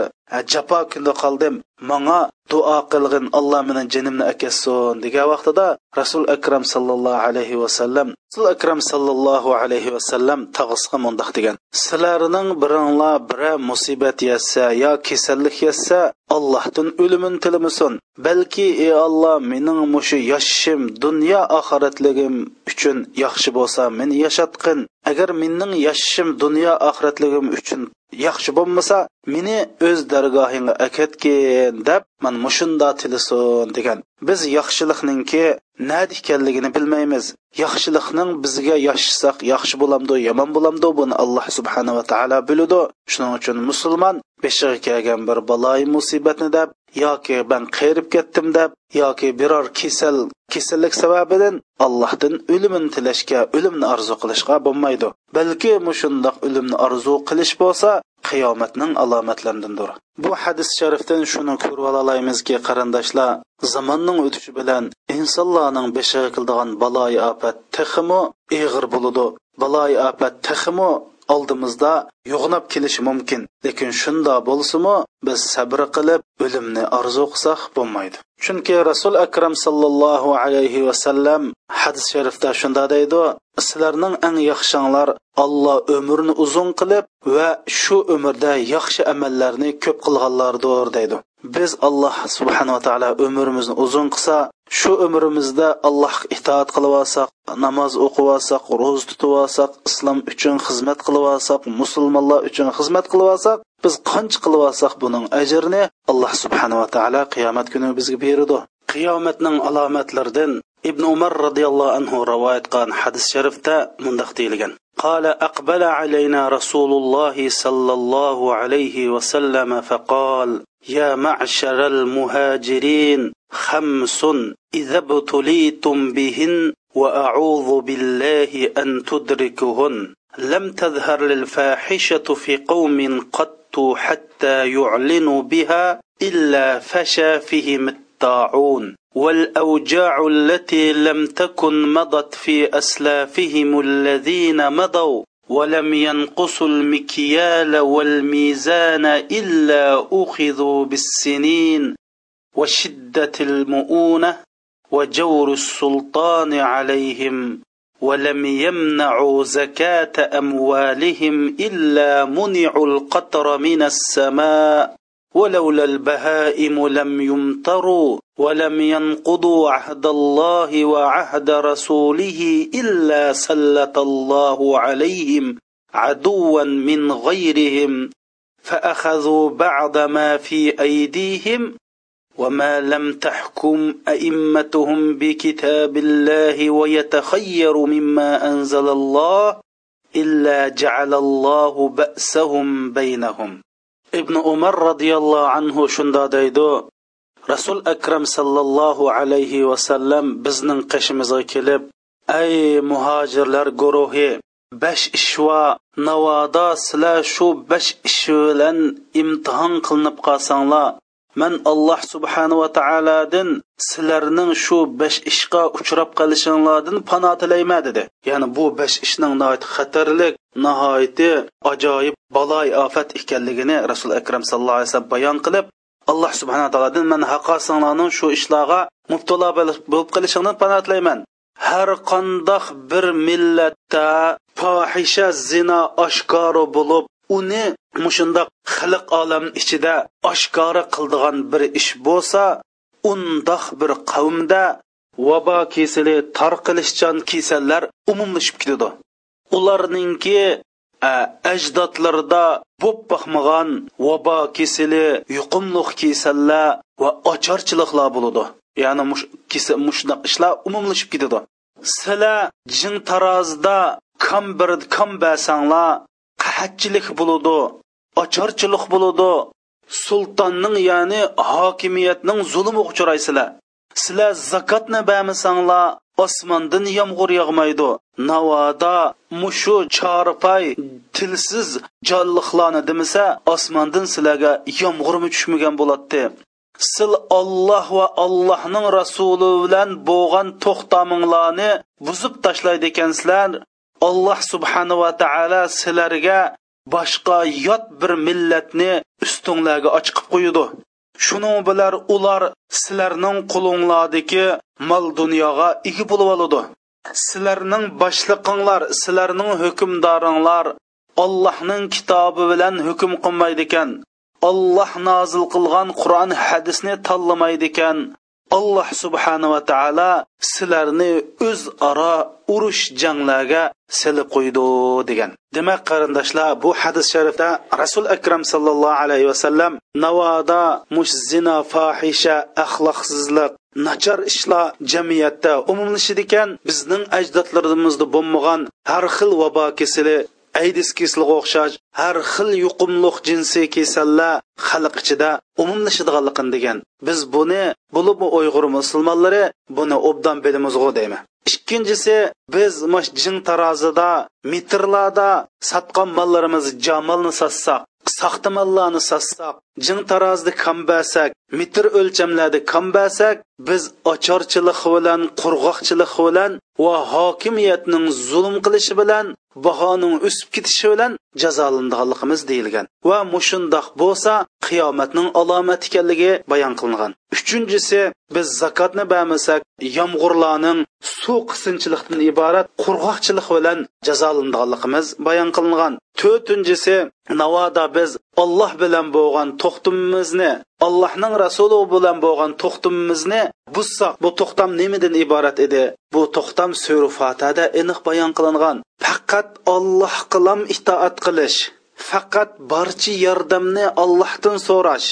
jafo kunda qoldim. Manga duo qilg'in alloh meni jinimni akassin degan vaqtida rasul akram sallallohu alayhi vasallam rasul akram sallallohu alayhi vasallam tag'isiga mundoq degan. Sizlarning biringlar bira musibat yetsa yo kasallik yetsa allohdan o'limin tilimisin balki ey alloh mening mushu yashashim dunyo oxiratligim uchun yaxshi bo'lsa meni yashatqin. Agar mening yashashim dunyo oxiratligim uchun yaxshi bo'lmasa meni o'z dargohingga akatgin deb man mushunda tilisin degan. Biz yaxshilikninki nada ekanligini bilmaymiz. Yaxshilikning bizga yashasak yaxshi bo'lamdi yomon bo'lamdi buni alloh subhanava taolo biladi shuning uchun musulmon beshig'i kelgan bir baloyi musibatni deb yoki man qayrib ketdim deb yoki biror kasal kasallik sababidan allohdan o'limini tilashga o'limni orzu qilishga bo'lmaydi. Balki mushundoq o'limni orzu qilish bo'lsa qiyomatning alomatlaridandir. Bu hadis sharifdan shuni ko'rib olamizki qarindoshlar zamonning o'tishi bilan insonlarning beshig'i qildigan baloyi ofat texmi ig'ir bo'ludi. Baloyi ofat texmi oldimizda yo'g'nab kelishi mumkin. Lekin shunda bo'lsimi biz sabr qilib o'limni orzu qilsak bo'lmaydi. Chunki rasul akram sallallohu alayhi vasallam hadis sharifda shunda deydi sizlarning eng yaxshinglar olloh umrni uzun qilib va shu umrda yaxshi amallarni ko'p qilganlardir deydi. Biz alloh subhanava taolo umrimizni uzun qilsa shu umrimizda allohga itoat qilib olsak namoz o'qib olsak ro'za tutib olsak islom uchun xizmat qilib olsak musulmonlar uchun xizmat qilib olsak biz qancha qilib olsak buning ajrini alloh subhanava taolo qiyomat kuni bizga beradi qiyomatning alomatlaridan ibn umar roziyallohu anhu rivoyat qilgan hadis sharifda mundoq deyilgan قال أقبل علينا رسول الله صلى الله عليه وسلم فقال يا معشر المهاجرين خمس إذا ابتليتم بهن وأعوذ بالله أن تدركهن. لم تظهر الفاحشة في قوم قط حتى يعلنوا بها إلا فشى فيهم الطاعون. والأوجاع التي لم تكن مضت في أسلافهم الذين مضوا ولم ينقصوا المكيال والميزان إلا أخذوا بالسنين وشدة المؤونة وجور السلطان عليهم ولم يمنعوا زكاة أموالهم إلا منعوا القطر من السماء ولولا البهائم لم يمطروا ولم ينقضوا عهد الله وعهد رسوله إلا سلط الله عليهم عدوا من غيرهم فأخذوا بعض ما في أيديهم وما لم تحكم ائمتهم بكتاب الله ويتخير مما انزل الله الا جعل الله باسهم بينهم. ابن عمر رضي الله عنه شندا ديدو رسول اكرم صلى الله عليه وسلم بزنن قشمز كلب اي مهاجر لرغوروهي بش اشوا نوادا سلا شو بش اشولن امتحان قلنب قاسان man alloh subhanava taolodan sizlarning shu besh ishga uchrab qolishinglardan pano tilayman dedi. Ya'ni bu besh ishning nihoyat xatarlik nihoyati ajoyib baloy ofat ekanligini rasul akram sallallohu alayhi vasallam bayon qilib alloh subhana taolodan man haqosinglarning shu ishlarga mubtalo bo'lib qolishingdan panoh tilayman. Har qandoq bir millatda fohisha zina oshkori bo'lib uni mushundoq xalq olam ichida oshkora qildigan bir ish bo'lsa undoq bir qavmda vabo kesili tarqilishchan kasallar umumlashib ketadi. Ularningki ajdodlarda bo'p boqmagan vabo kesili yuqumliq kasallar va ocharchiliklar bo'ladi. Ya'ni mushundoq ishlar umumlashib ketadi. Sizlar jin tarozida kam bir kam basanglar qahatchilik bo'ladi. Ocharchilik bo'ladi sultonning ya'ni hokimiyatning zulmi uchraysizlar. Sizlar zakotni bermasanglar osmondan yomg'ir yog'maydi. Navoda mushu chorpay tilsiz jonliqlarni demasa osmondan sizlarga yomg'irmi tushmagan bo'ladi sil olloh va allohning rasuli bilan bo'lgan to'xtaminglarni buzib tashlaydi ekansizlar. Alloh subhanava taolo sizlarga boshqa yot bir millatni ustinglarga ochiqib qo'yadi shuning bilan ular sizlarning qulinglardagi mol dunyoga ega bo'lib oladi sizlarning boshliqinglar sizlarning hukmdoringlar Allohning kitobi bilan hukm qilmaydi ekan Alloh nozil qilgan Qur'on hadisni tanlamaydi ekan alloh subhanava taolo sizlarni o'zaro urush janglarga silib qo'ydi degan. Demak qarindoshlar bu hadis sharifda rasul akram sallallohu alayhi vasallam navoda mush zina fohisha axloqsizlik nachar ishlar jamiyatda umumlashidi ekan bizning ajdodlarimizda bo'lmagan har xil vabo kasali aydis kesliga o'xshash har xil yuqumliq jinsiy kasallar xalq ichida umumlashadiganligini degan. Biz buni bo'lib uyg'ur musulmonlari buni obdan bilimizg'u deyman ikkinchisi biz mash jin tarozida metrlarda sotgan mollarimiz jamolni sotsak soxta mollarni sotsak jin tarozida kambasak metr o'lchamlarda kambasak biz ochorchilik bilan qurg'oqchilik bilan va hokimiyatning zulm qilishi bilan bahoning o'sib ketishi bilan jazolanadiganligimiz deyilgan. Va mushundoq bo'lsa qiyomatning alomati ekanligi bayon qilingan. Uchinchisi biz zakotni bermasak yomg'irlarning suv qisinchilikdan iborat qurg'oqchilik bilan jazolanadiganligimiz bayon qilingan. To'rtinchisi navoda biz olloh bilan bo'lgan to'xtumimizni allohning rasuli bilan bo'lgan to'xtamimizni buzsak bu to'xtam nimadan iborat edi? Bu to'xtam suri fatada aniq bayon qilingan. Faqat olloh qilam itoat qilish faqat barcha yordamni allohdan so'rash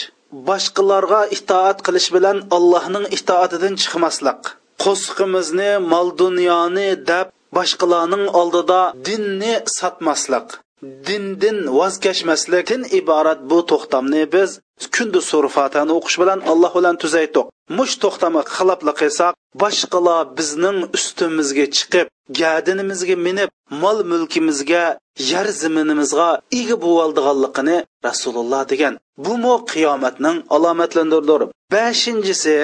boshqalarga itoat qilish bilan allohning itoatidan chiqmaslik qo'sqimizni mol dunyoni deb boshqalarning oldida dinni sotmaslik dindan voz kechmaslikdan iborat bu to'xtamni biz kundi surfatani o'qish bilan alloh bilan tuzaydiq mush to'xtami xiloflik qilsak boshqalar bizning ustimizga chiqib gadinimizga minib mol mulkimizga yer ziminimizga ega bo'loldiganligini rasululloh degan. Bu mu qiyomatning alomatlandiridir beshinchisi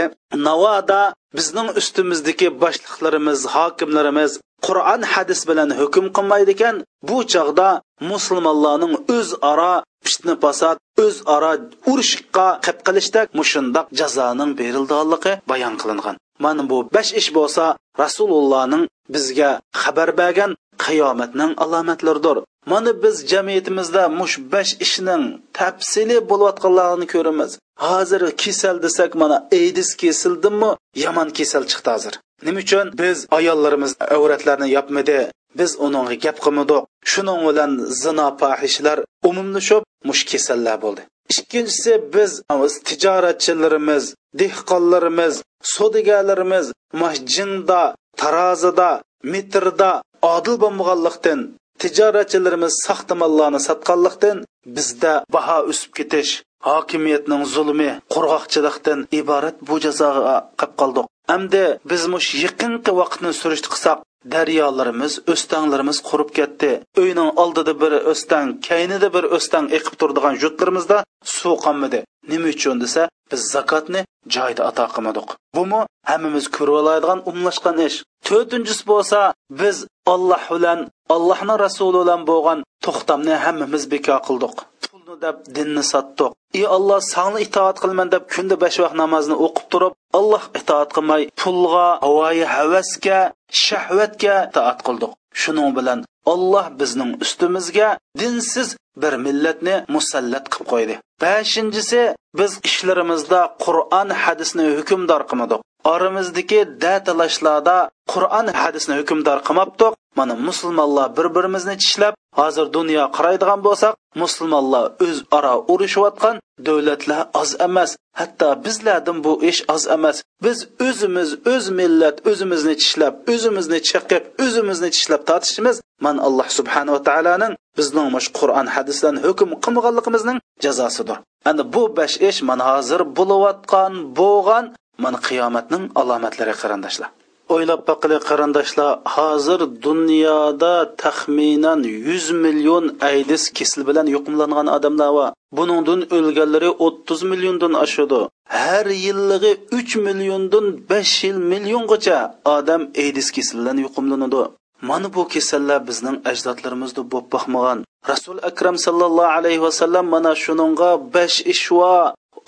navoda bizning ustimizdagi boshliqlarimiz hokimlarimiz qur'on hadis bilan hukm qilmaydi ekan bu chog'da musulmonlarning o'zaro fitna fasod o'zaro urushqa qilib qilishda mushundoq jazoning berildiganligi bayon qilingan. Mana bu besh ish bo'lsa rasulullohning bizga xabar bergan qiyomatning alomatlaridir. Mana biz jamiyatimizda mush besh ishning tafsili bo'layotganlarini ko'ramiz. Hozir kasal desak mana aydis kesildimi yomon kasal chiqdi hozir. Nima uchun biz ayollarimiz avratlarni yopmadi? Biz uningga gap qilmadik. Shuning bilan zino fahishlar umumlashib mush kasallar bo'ldi. Ikkinchisi biz tijoratchilarimiz dehqonlarimiz savdogarlarimiz masjinda tarozida metrda odil bo'lmaganlikdan tijoratchilarimiz saxta mollarni sotganlikdan bizda baho o'sib ketish hokimiyatning zulmi qurg'oqchilikdan iborat bu jazoga qilib qoldik. Hamda biz mush yaqinqi vaqtni surishti qilsak daryolarimiz o'stanglarimiz qurib ketdi. Uyning oldida bir o'stang kaynida bir o'stang eqib turadigan yurtlarimizda suv qolmadi nima uchun desa biz zakotni joyida ato qilmadik. Bumi hammamiz ko'rib oladigan umlashgan ish. To'rtinchisi bo'lsa biz olloh bilan allohni rasuli bilan bo'lgan to'xtamni hammamiz bekor qildik. Pulni deb dinni sotdiq ey olloh sanga itoat qilman deb kunda besh vaqt namozni o'qib turib alloh itoat qilmay pulga havoyi havasga shahvatga itoat qildik. Shuning bilan olloh bizning ustimizga dinsiz bir millatni musallat qilib qo'ydi. Beshinchisi biz ishlarimizda qur'on hadisni hukmdor qilmadik. Oramizdagi datalashlarda qur'on hadisni hukmdor qilmabdiq. Mana musulmonlar bir birimizni tishlab hozir dunyo qaraydigan bo'lsak musulmonlar o'zaro urushayotgan davlatlar oz emas. Hatto bizlardan bu ish oz emas. Biz o'zimiz o'z öz millat o'zimizni tishlab o'zimizni chiqib o'zimizni tishlab tortishimiz mana alloh subhanava taoloning bizning mush qur'on hadisdan hukm qilmaganligimizning jazosidir. Ana bu besh ish mana hozir bo'layotgan bo'lgan mana qiyomatning alomatlari qarindoshlar. O'ylab boqili qarindoshlar hozir dunyoda taxminan yuz million aydis kesili bilan yuqumlangan odamlar bor. Buningdan o'lganlari 30 milliondan oshadi. Har yillig'i uch milliondan besh yil milliongacha odam aydis kesili bilan yuqumlanadi. Mana bu kasallar bizning ajdodlarimizda bo'lib boqmagan. Rasul akram sallallohu alayhi vasallam mana shuningga besh ishvo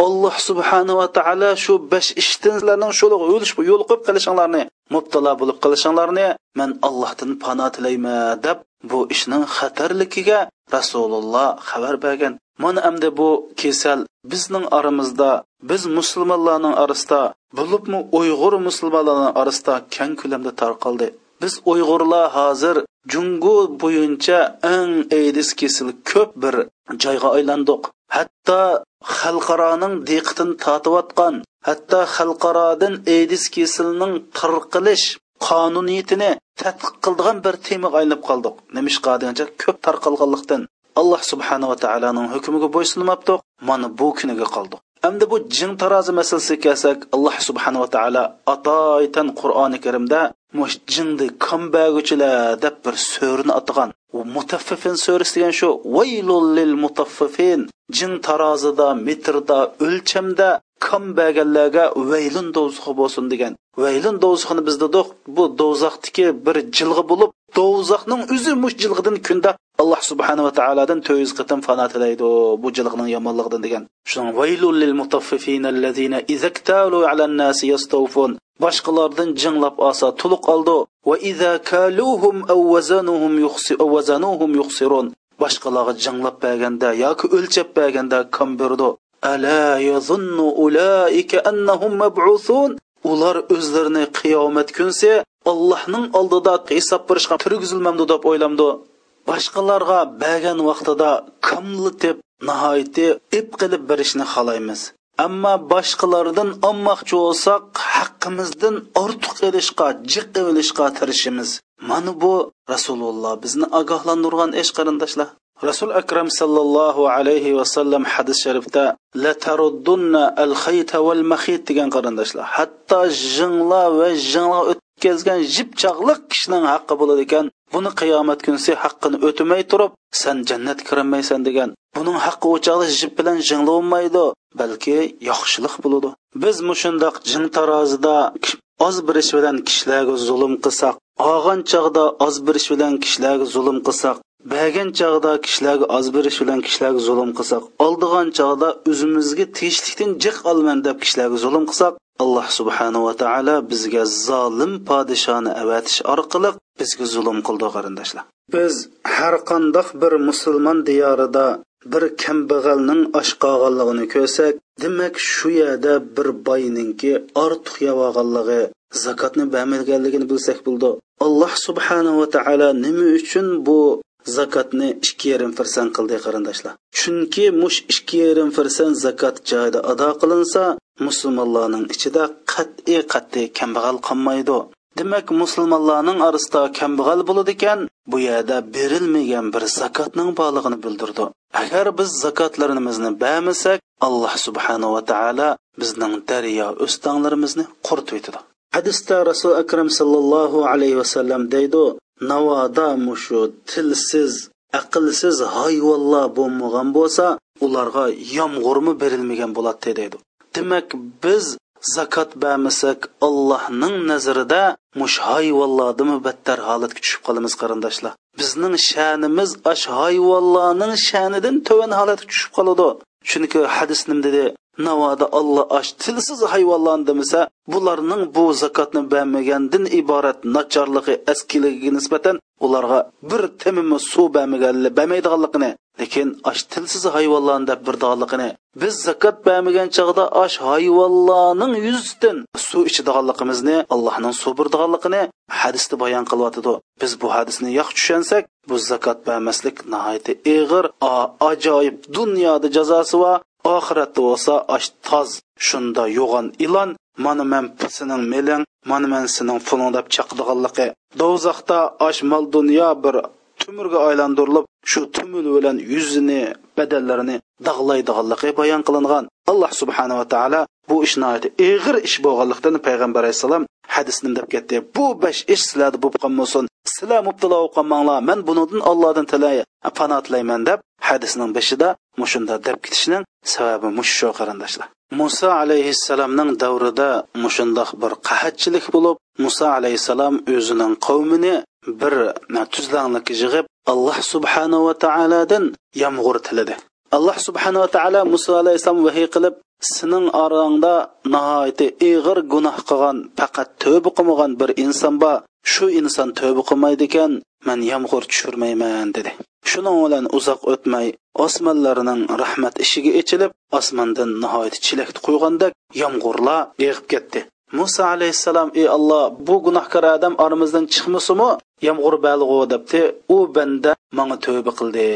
alloh subhanava taolo shu besh ishdan sizlarning shu yo'lish yo'l qo'yib qilishinglarni mubtalo bo'lib qilishinglarni man allohdan pano tilayman deb bu ishning xatarligiga rasululloh xabar bergan. Mana endi bu kasal bizning oramizda biz musulmonlarning orasida bo'libmi uyg'ur musulmonlarning orasida keng ko'lamda tarqaldi. Biz uyg'urlar hozir jungu bo'yicha eng aydis kesili ko'p bir joyga aylandiq. Hatto xalqaroning diqqatini tortayotgan hatto xalqarodan aydis kesilining tarqalish qonuniyatini tadqiq qildigan bir temaga aylanib qoldik nimishqa degancha ko'p tarqalganlikdan. Alloh subhanava taoloning hukmiga bo'ysunmabdiq. Mana bu kuniga qoldik endi bu jin tarozi masalasiga kelsak alloh subhanava taolo atoytan qur'oni karimda mush jingni kambag'uchilar deb bir so'rini atgan. Mutaffifin so'risi degan shu vaylul lil mutaffifin jin tarozida metrda o'lchamda kombaganlarga vaylun do'zaxi bo'lsin degan. Vaylun do'zaxini biz dedik bu do'zaxdiki bir jilg'i bo'lib do'zaxning o'zi mush jilg'idan kunda alloh subhanava taolodan to'rt yuz qitim fano tilaydi bu jilg'ining yomonligidan degan. Shuning vaylul lil mutaffifin izaktalu ala nasi yastawfun. Boshqalardan jinglab olsa to'liq oldi va iza kaluhum aw wazanuhum yuxsi aw wazanuhum yuxsirun. Boshqalarga jinglab berganda yoki o'lchab berganda kam berdi ala yazunnu ulaika annahum mab'uthun. Ular o'zlarini qiyomat kunsi allohning oldida hisob berishga turgizilmamdi deb o'ylamdi boshqalarga bergan vaqtida kamlitib nihoyati ip qilib berishni xohlaymiz. Ammo boshqalardan olmoqchi bo'lsak haqqimizdan ortiq ilishga jiq ilishga tirishimiz. Mana bu rasululloh bizni ogohlantirgan ish qarindoshlar. Rasul akram sallallohu alayhi vasallam hadis sharifda la taruddunna al khayta val mahit degan qarindoshlar. Hatto jingla va jingla yetkazgan jip chog'liq kishining haqqi bo'ladi ekan buni qiyomat kunsi haqqini o'tmay turib san jannat kirinmaysan degan buning haqqi o'chog'i jip bilan jinglaolmaydi balki yaxshilik bo'ladi. Biz mushundoq jing tarozida oz birish bilan kishilarga zulm qilsak olgan chog'da oz birish bilan kishilarga zulm qilsak bergan chog'da kishilarga oz berish bilan kishilarga zulm qilsak oldigan chog'da o'zimizga teshlikdan jiq olman deb kishilarga zulm qilsak alloh subhanava taolo bizga zolim podishoni avatish orqali bizga zulm qildi qarindoshlar. Biz har qandoq bir musulmon diyorida bir kambag'alning osh qolganligini ko'rsak demak shu yerda bir boyninki ortiq yog'olganligi zakotni bermaganligini bilsak bo'ldi. Alloh subhanava taolo nima uchun bu zakotni ikki yarim farzand qildi qarindoshlar. Chunki mush ikki yarim farzand zakot joyida ado qilinsa musulmonlarning ichida qat'iy qat'iy kambag'al qolmaydi. Demak musulmonlarning orasida kambag'al bo'ladi ekan bu yerda berilmagan bir zakotning borlig'ini bildirdi. Agar biz zakotlarimizni bermasak alloh subhanava taolo bizning daryo o'stanglarimizni quritib yetadi hadisda rasul akram sallallohu alayhi vasallam deydi navoda mushu tilsiz aqlsiz hayvonlar bo'lmagan bo'lsa ularga yomg'irmi berilmagan bo'ladi deydi. Demak biz zakot bermasak allohning nazarida mush hayvonlarni battar holatga tushib qolamiz qarindoshlar. Bizning sha'nimiz ash hayvonlarning sha'nidan to'van holatga tushib qoladi. Chunki hadis nim dedi? Navoda olloh ash tilsiz hayvonlarni demasa bularning bu zakotni bermagandan iborat nachorligi askiligiga nisbatan ularga bir temimi suv bermaganli bermaydiganligini lekin ash tilsiz hayvonlarni deb birdiganligini biz zakot bermagan chog'da ash hayvonlarning yuzidan suv ichadiganligimizni allohning suv birdiganligini hadisda bayon qilyotidi. Biz bu hadisni yaxshi tushunsak bu zakot bermaslik nihoyatda ig'ir ajoyib dunyoda jazosi va oxiratda bo'lsa ash toz. Shunda yo'g'on ilon mana man sening meling mana man sening puling deb chaqdiganligi do'zaxda ash mol dunyo bir tumirga aylantirilib shu tumul bilan yuzini badallarini dog'laydiganligi bayon qilingan alloh subhanava taolo bu ishni ig'ir ish bo'lganlikdan payg'ambar alayhissalom hadisni deb ketdi. Bu besh ish sizlarda bo'lib qolmasin. Sizlar mubtalo bo'lib qolmanglar. Man bunidan allohdan tilay pano tilayman deb hadisning beshida mushunda deb ketishning sababi mush shu qarindoshlar. Muso alayhissalomning davrida mushundoq bir qahatchilik bo'lib muso alayhissalom o'zining qavmini bir tuzlanlik yig'ib alloh subhanahu va taolodan yomg'ir tiladi. Alloh subhanava taolo muso alayhissalom vahiy qilib sening orangda nihoyatda ig'ir gunoh qilgan faqat tövbe qilmagan bir inson bor. Shu inson tövbe qilmaydi ekan man yomg'ir tushirmayman dedi. Shuning bilan uzoq o'tmay osmonlarning rahmat ishiga ichilib osmondan nihoyat chilak qo'ygandek yomg'irlar yig'ib ketdi. Muso alayhissalom ey alloh bu gunohkor odam oramizdan chiqmasimi yomg'ir balg'u debdi. U banda manga tövbe qildi.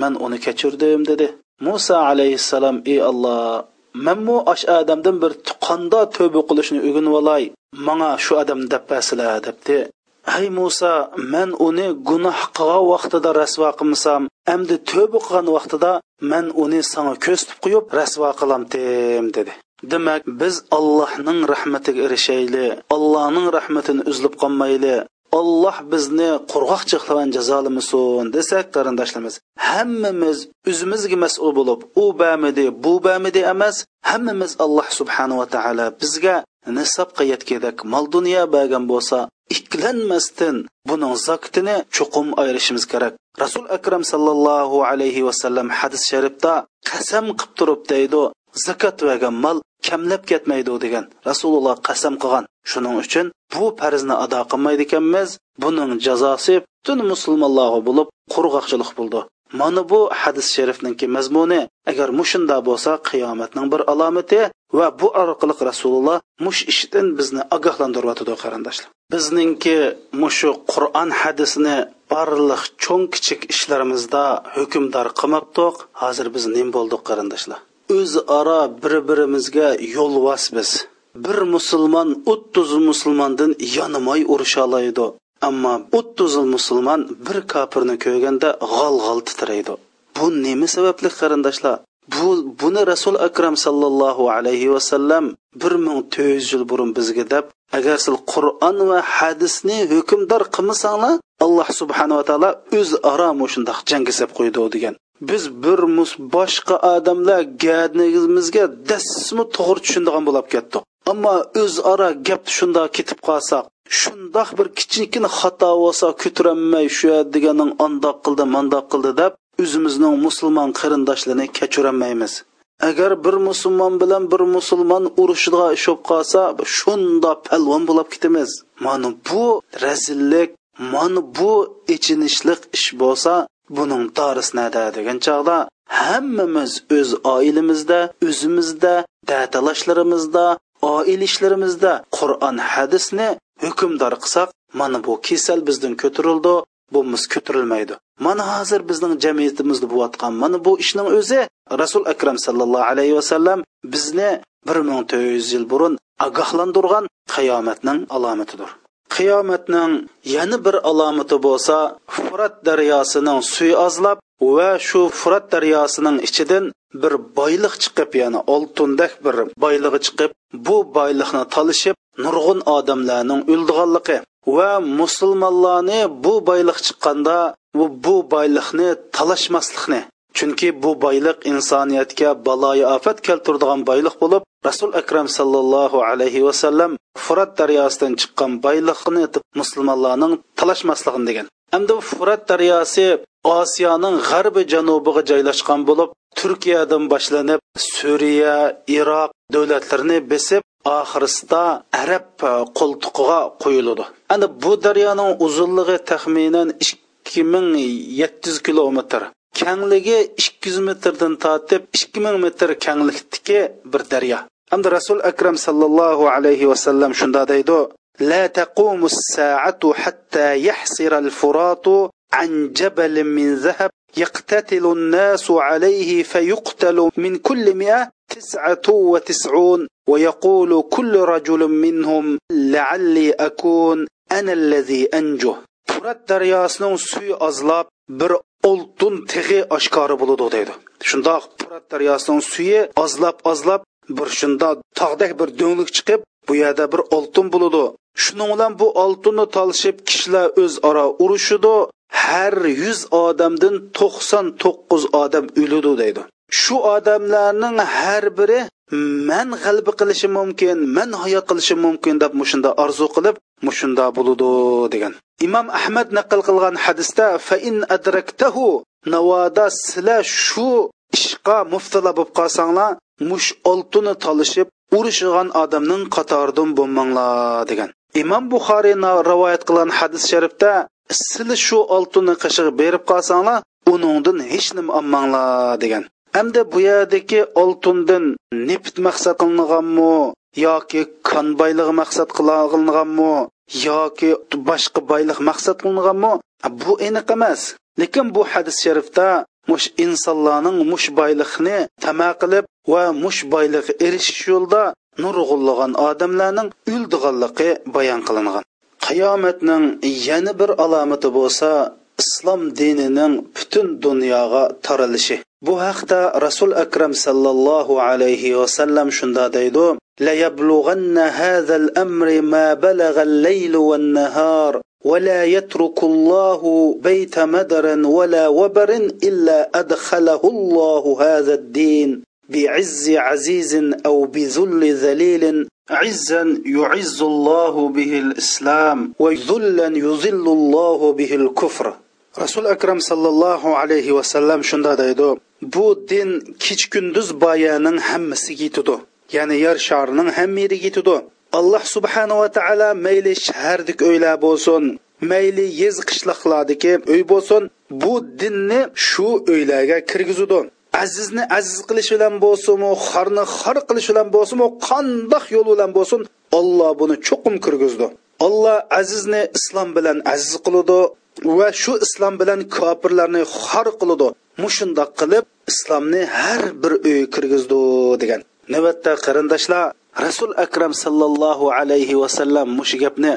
Man uni kechirdim dedi. Muso alayhissalom ey alloh manmu osh odamdan bir qandoq tövbe qilishni o'rganib olay manga shu odam dabbasila debdi. Ay muso man uni gunoh qilgan vaqtida rasvo qilmasam amdi tövbe qilgan vaqtida man uni sanga ko'stib qo'yib rasvo qilamdim dedi. Demak biz allohning rahmatiga erishayli allohning rahmatini uzilib qolmayli olloh bizni qurg'oqchiqlagan jazolamasin desak qarindoshlarimiz hammamiz o'zimizga mas'ul bo'lib u bamidi bu bamidi emas hammamiz alloh subhanava taolo bizga nisobga yetgandek mol dunyo bergan bo'lsa ikkilanmasdan buning zakitini chuqum ayirishimiz kerak. Rasul akram sallallohu alayhi vasallam hadis sharifda qasam qilib turib deydi zakot bergan mol kamlab ketmaydi degan rasululloh qasam qilgan. Shuning uchun bu farzni ado qilmaydi ekanmiz buning jazosi butun musulmonlarga bo'lib qurg'oqchilik bo'ldi. Mana bu hadis sharifninki mazmuni. Agar mushunda bo'lsa qiyomatning bir alomati va bu orqali rasululloh mush ishdan bizni ogohlantiryotidi qarindoshlar. Bizningki mushu qur'on hadisini barliq cho'ng kichik ishlarimizda hukmdor qilmabdiq. Hozir biz nim bo'ldik qarindoshlar. O'zaro bir birimizga yo'lvas biz bir musulmon o'ttiz musulmondan yonimay urusha oladi ammo o'ttiz musulmon bir kofirni ko'rganda g'al g'al titraydi. Bu nima sababli qarindoshlar? Bu buni rasul akram sallallohu alayhi vasallam bir ming to'rt yuz yil burun bizga deb agar siz qur'on va hadisni hukmdor qilmasanglar alloh subhanava taolo o'zaro shundoq jangisab qo'ydi degan. Biz bir boshqa odamlar gadnigimizga dasmi to'g'ri tushundigan bo'lib ketdik. Ammo o'zaro gap shundoq ketib qolsak shundoq bir kichikina xato bo'lsa ko'taramay shu deganing andoq qildi mandoq qildi deb o'zimizning musulmon qarindoshlarini kechirolmaymiz. Agar bir musulmon bilan bir musulmon urushida ishib qolsa shunda palvon bo'lib ketamiz. Mana bu razillik mana bu ichinishliq ish bo'lsa buning tarisi nada degan chog'da hammamiz o'z oilamizda o'zimizda datalashlarimizda oila ishlarimizda qur'on hadisni hukmdor qilsak mana bu kasal bizdan ko'tarildi bumuz ko'tarilmaydi. Mana hozir bizning jamiyatimizda bo'layotgan mana bu ishning o'zi rasul akram sallallohu alayhi vasallam bizni bir ming to'rt yuz yil burun ogohlantirgan qiyomatning alomatidir. Qiyomatning yana bir alomati bo'lsa furat daryosining suvi ozlab va shu furat daryosining ichidan bir boyliq chiqib ya'ni oltindak bir boyligi chiqib bu boylikni talishib nurg'un odamlarning o'ldiganligi va musulmonlarni bu boyliq chiqqanda bu, boylikni talashmaslikni chunki bu boyliq insoniyatga baloyi ofat keltiradigan boyliq bo'lib rasul akram sallallohu alayhi vasallam furat daryosidan chiqqan boyliqni musulmonlarning talashmasligini degan. Hamda furat daryosi osiyoning g'arbi janubiga joylashgan bo'lib turkiyadan boshlanib suriya iroq davlatlarini besib oxirisida arab qo'ltiqiga qo'yiladi. Ana bu daryoning uzunligi taxminan ikki ming yetti yuz kilometr. kangligi ikki yuz metrdan متر ikki ming metr kanglikdiki bir daryo hamda rasul الله sallallohu alayhi vasallam shunda deydi لا تقوم الساعة حتى يحصر الفرات عن جبل من ذهب يقتتل الناس عليه فيقتل من كل مئة تسعة وتسعون ويقول كل رجل منهم لعلي أكون أنا الذي أنجو فرات درياسنون سوي أزلاب بر oltin tig'i oshkori bo'ladi deydi. Shundoq furat daryosining suyi ozlab ozlab bir shundoq tog'dak bir do'nglik chiqib bu yerda bir oltin bo'ladi shuning bilan bu oltinni talishib kishilar o'zaro urushidi har yuz odamdan to'qson to'qqiz odam o'ladi deydi. Shu odamlarning har biri man g'alaba qilishim mumkin man hayot qilishim mumkin deb mushunda orzu qilib mushunda bo'ludi degan imom ahmad naql qilgan hadisda fa in adraktahu navoda sizlar shu ishqa muftila bo'lib qolsanglar mush oltini talishib urishgan odamning qatoridan bo'lmanglar degan imom buxoriy rivoyat qilgan hadis sharifda sizlar shu oltinni qishig'i berib qolsanglar uningdan hech nima olmanglar degan hamda bu yerdagi oltindan neft maqsad qilinganmi yoki kon boyligi maqsad qilinganmi yoki boshqa boylik maqsad qilinganmi? Bu aniq emas. Lekin bu hadis sharifda mush insonlarning mush boylikni tama qilib va mush boylik erishish yo'lida nurg'ullagan odamlarning o'ldiganligi bayon qilingan. Qiyomatning yana bir alomati bo'lsa islom dinining butun dunyoga taralishi Bu haqda Rasul akram sallallohu alayhi va sallam shunda deydi: "La yablughanna hadzal amri ma balagha al-laylu wan-nahar wa la yatruku Allahu bayta madaran wa la wabarin illa adkhalahu Allahu hadha ad-din bi'izzi 'azizin aw bizulli zalilin عزا يعز الله به الإسلام وذلا يذل الله به الكفر rasul akram sallallohu alayhi vasallam shunda deydi. Bu din kech kunduz boyaning hammasiga yetadi. Ya'ni yer sharining hamma yeriga yetadi. Alloh subhanava taolo mayli shahardik uylar bo'lsin mayli yez qishloqlardagi uy bo'lsin. Bu dinni shu uylarga kirgizudi azizni aziz qilish bilan bo'lsinmi xorni xor qilish bilan bo'lsinmi qandoq yo'l bilan bo'lsin olloh buni cho'qim kirgizdi. Olloh azizni islom bilan aziz qiludi va shu islom bilan kofirlarni xor qiladi mushundoq qilib islomni har bir uy kirgizdi degan. Navbatda qarindoshlar rasul akram sallallohu alayhi vasallam mush gapni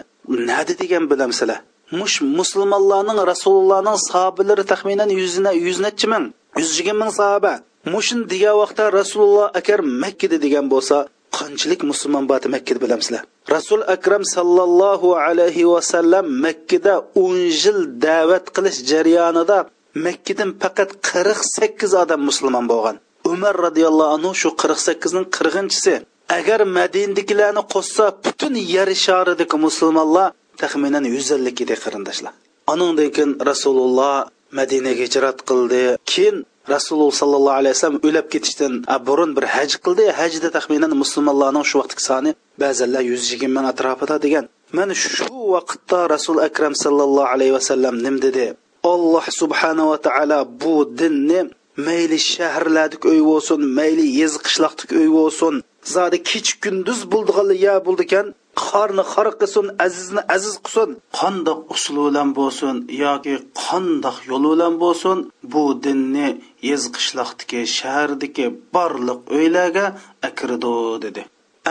nadi degan bilamsizlar. Mush musulmonlarning rasulullohning sahobalari taxminan yuzina yuz nechi ming yuz yigirma ming sahoba. Mushin degan vaqtda rasululloh akar makkada degan bo'lsa qanchalik musulmon bor makkada bilamsizlar? Rasul akram sallallohu alayhi vasallam makkada o'n yil da'vat qilish jarayonida makkadan faqat qirq sakkiz odam musulmon bo'lgan. Umar roziyallohu anhu shu qirq sakkizning qirqinchisi agar madinadagilarni qo'shsa butun yer sharidagi musulmonlar taxminan yuz ellik edi qarindoshlar. Anundan keyin rasululloh madinaga hijrat qildi. Keyin rasululloh sollallohu alayhi vasallam o'lab ketishdan burun bir haj qildi. Hajda taxminan musulmonlarning shu vaqtdagi soni ba'zanlar yuz yigirma ming atrofida degan. Mana shu vaqtda rasul akram sallallohu alayhi vasallam nim dedi? Alloh subhanava taolo bu dinni mayli shaharlardagi uy bo'lsin mayli yez qishloqdagi uy bo'lsin. Zodi kech kunduz bo'ldiganli ya bo'ldikan qorni xor qilsin azizni aziz qilsin. Qandoq usul bilan bo'lsin yoki qandoq yo'l bilan bo'lsin bu dinni yez qishloqdagi shahardagi barliq uylarga akirdi dedi.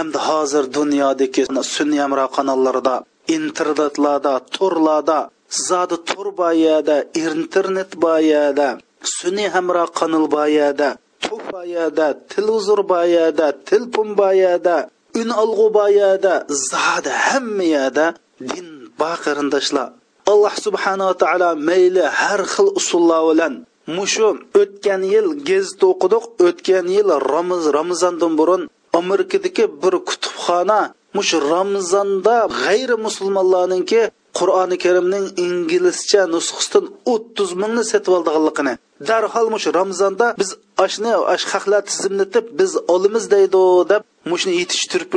Endi hozir dunyodagi sunyamro kanallarida internetlarda turlarda zodi tur boyada internet boyada sunniy hamro qanil boyada tu boyada televizor boyada telefon boyada ün olg'u boyada zodi hamma yerda din bor qarindoshlar alloh subhanava taolo mayli har xil usullar bilan mushu o'tgan yil gez o'qidik o'tgan yil ramaz ramazondan burun amerikadagi bir kutubxona mush ramazonda g'ayri musulmonlarninki qur'oni karimning inglizcha nusxasidan o'ttiz mingni setib oldiganligini darhol mush ramzonda biz ashni ash haqlar tizimlatib biz olimiz deydi deb mushni yetishtirib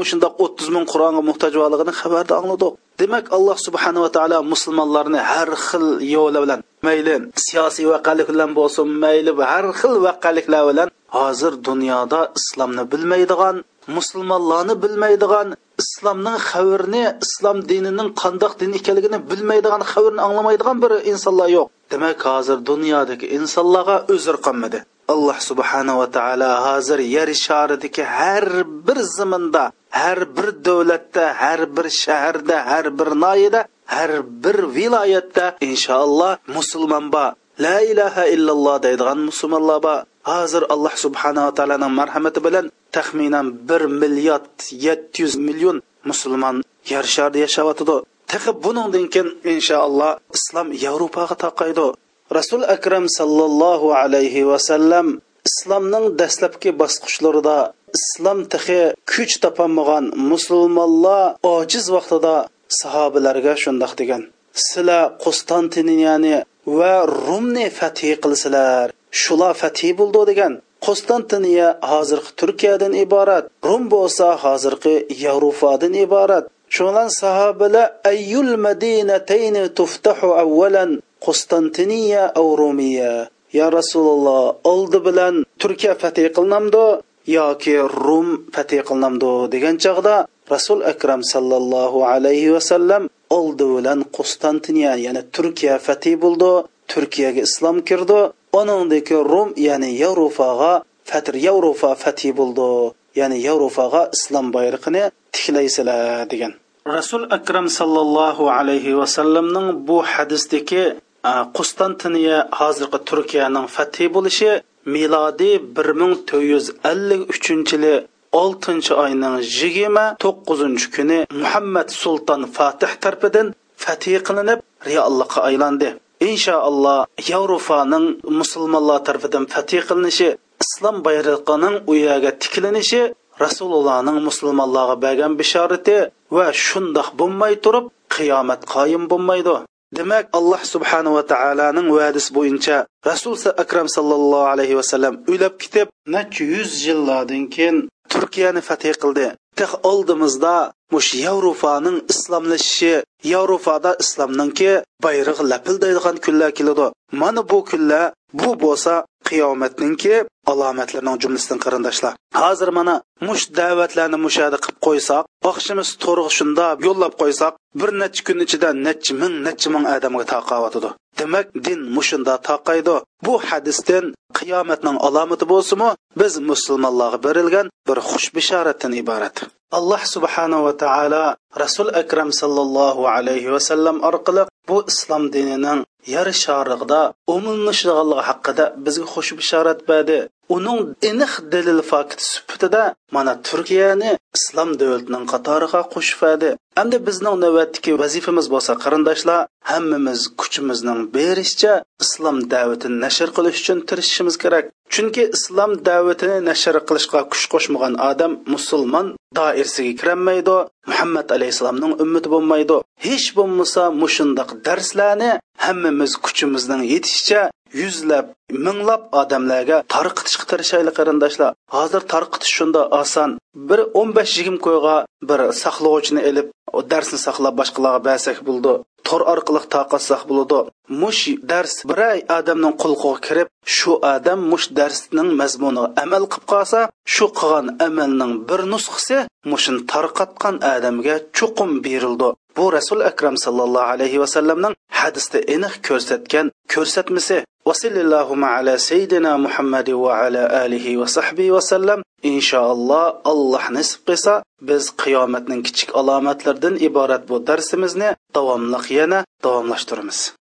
mushundoq o'ttiz ming qur'onga muhtoj borligini xabarda angladik demak alloh subhanava taolo musulmonlarni har xil yo'li bilan mayli siyosiy vaqalik bilan bo'lsin mayli har xil vaqaliklar bilan hozir dunyoda islomni bilmaydigan musulmonlarni bilmaydigan islomning xabarini islom dinining qandoq din ekanligini bilmaydigan xabarni anglamaydigan bir insonlar yo'q. Demak hozir dunyodagi insonlarga uzr qolmadi alloh subhanava taolo hozir yer sharidagi har bir zaminda har bir davlatda har bir shaharda har bir noyida har bir viloyatda inshaalloh musulmon bor la ilaha illalloh deydigan musulmonlar bor. Hozir alloh subhanava taoloning marhamati bilan taxminan bir milliard yetti yuz million musulmon yer sharda yashayotidi tahi buningdan keyin inshaalloh islom yevropaga taqaydi rasul akram sallallohu alayhi vasallam islomning dastlabki bosqichlarida islom tixi kuch topolmagan musulmonlar ojiz vaqtida sahobalarga shundoq degan. Sizlar qo'stantiniyani va rumni fathi qilsizlar shular fathi bo'ldi degan qostantiniya hozirgi turkiyadan iborat rum bo'lsa hozirgi yevropadan iborat. Shundan sahobalar ayyul madinatayni tuftahu avvalan qostantiniya av rumiya? Yo rasululloh oldi bilan turkiya fath qilinamdi yoki rum fath qilinamdi degan chog'da rasul akram sallallohu alayhi vasallam oldi bilan qostantiniya ya'ni turkiya fath bo'ldi turkiyaga islom kirdi. Uningdiki rum ya'ni yevropaga fatr yevropa fathi bo'ldi. Ya'ni yevropaga islom bayrog'ini tiklaysizlar degan. Rasul akram sallallohu alayhi vasallamning bu hadisdagi qustantiniya hozirgi turkiyaning fathi bo'lishi milodiy bir ming to'rt yuz ellik uchinchi yili oltinchi oyning yigirma to'qqizinchi kuni muhammad sulton fatih tarafidan fatih qilinib reallikqa aylandi. Inshaalloh yevropaning musulmonlar tarafidan fatih qilinishi islom bayrog'ining u yerga tiklanishi rasulullohning musulmonlarga bergan bishorati va shundoq bo'lmay turib qiyomat qoyim bo'lmaydi. Demak alloh subhanava taoloning va'dasi bo'yicha rasul akram sallallohu alayhi vasallam o'ylab ketib necha yuz yillardan keyin turkiyani fath qildi. Tih oldimizda mush yevropaning islomlashishi yevropada islomninki bayrog'i lapildaydigan kunlar keladi. Mana bu kunlar bu bo'lsa qiyomatninki alomatlarining jumlasidan qarindoshlar. Hozir mana mush da'vatlarni mushada qilib qo'ysak oqshimiz to'rg'i shunda yo'llab qo'ysak bir necha kun ichida necha ming necha ming odamga taqayotidi demak din mushunda taqaydi bu hadisdan qiyomatning alomati bo'lsinmi biz musulmonlarga berilgan bir xush bishoratdan iborat. Alloh subhanahu va taolo rasul akram sallallohu alayhi vasallam orqali bu islom dinining yer shorig'ida umumlashganligi haqida bizga xush bishorat berdi. Uning aniq dalil fakt sifatida mana turkiyani islom davlatining qatoriga qo'shib endi bizning navbatdagi vazifamiz bo'lsa qarindoshlar hammamiz kuchimizning berishicha islom da'vatini nashr qilish uchun tirishishimiz kerak. Chunki islom da'vatini nashr qilishga kuch qo'shmagan odam musulmon doirasiga kirolmaydi muhammad alayhissalomning ummati bo'lmaydi. Hech bo'lmasa mushundoq darslarni hammamiz kuchimizning yetishicha yuzlab minglab odamlarga tarqitishga tirishaylik qarindoshlar. Hozir tarqitish shunda oson. Bir o'n besh yigirma qo'yga bir saqlovchini ilib darsni saqlab boshqalarga bersak bo'ldi. Tor orqali taqatsak bo'ladi mush dars bir odamning qulqiga kirib shu odam mush darsning mazmuniga amal qilib qolsa shu qilgan amalning bir nusxasi mushini tarqatgan odamga chuqum berildi. Bu rasul akram sallallohu alayhi vasallamning hadisda aniq ko'rsatgan ko'rsatmasi vasallallohu ala sayyidina muhammadi va ala alihi va sahbihi vasallam inshaalloh alloh nasib qilsa biz qiyomatning kichik alomatlaridan iborat bu darsimizni davomli yana davomlashtiramiz.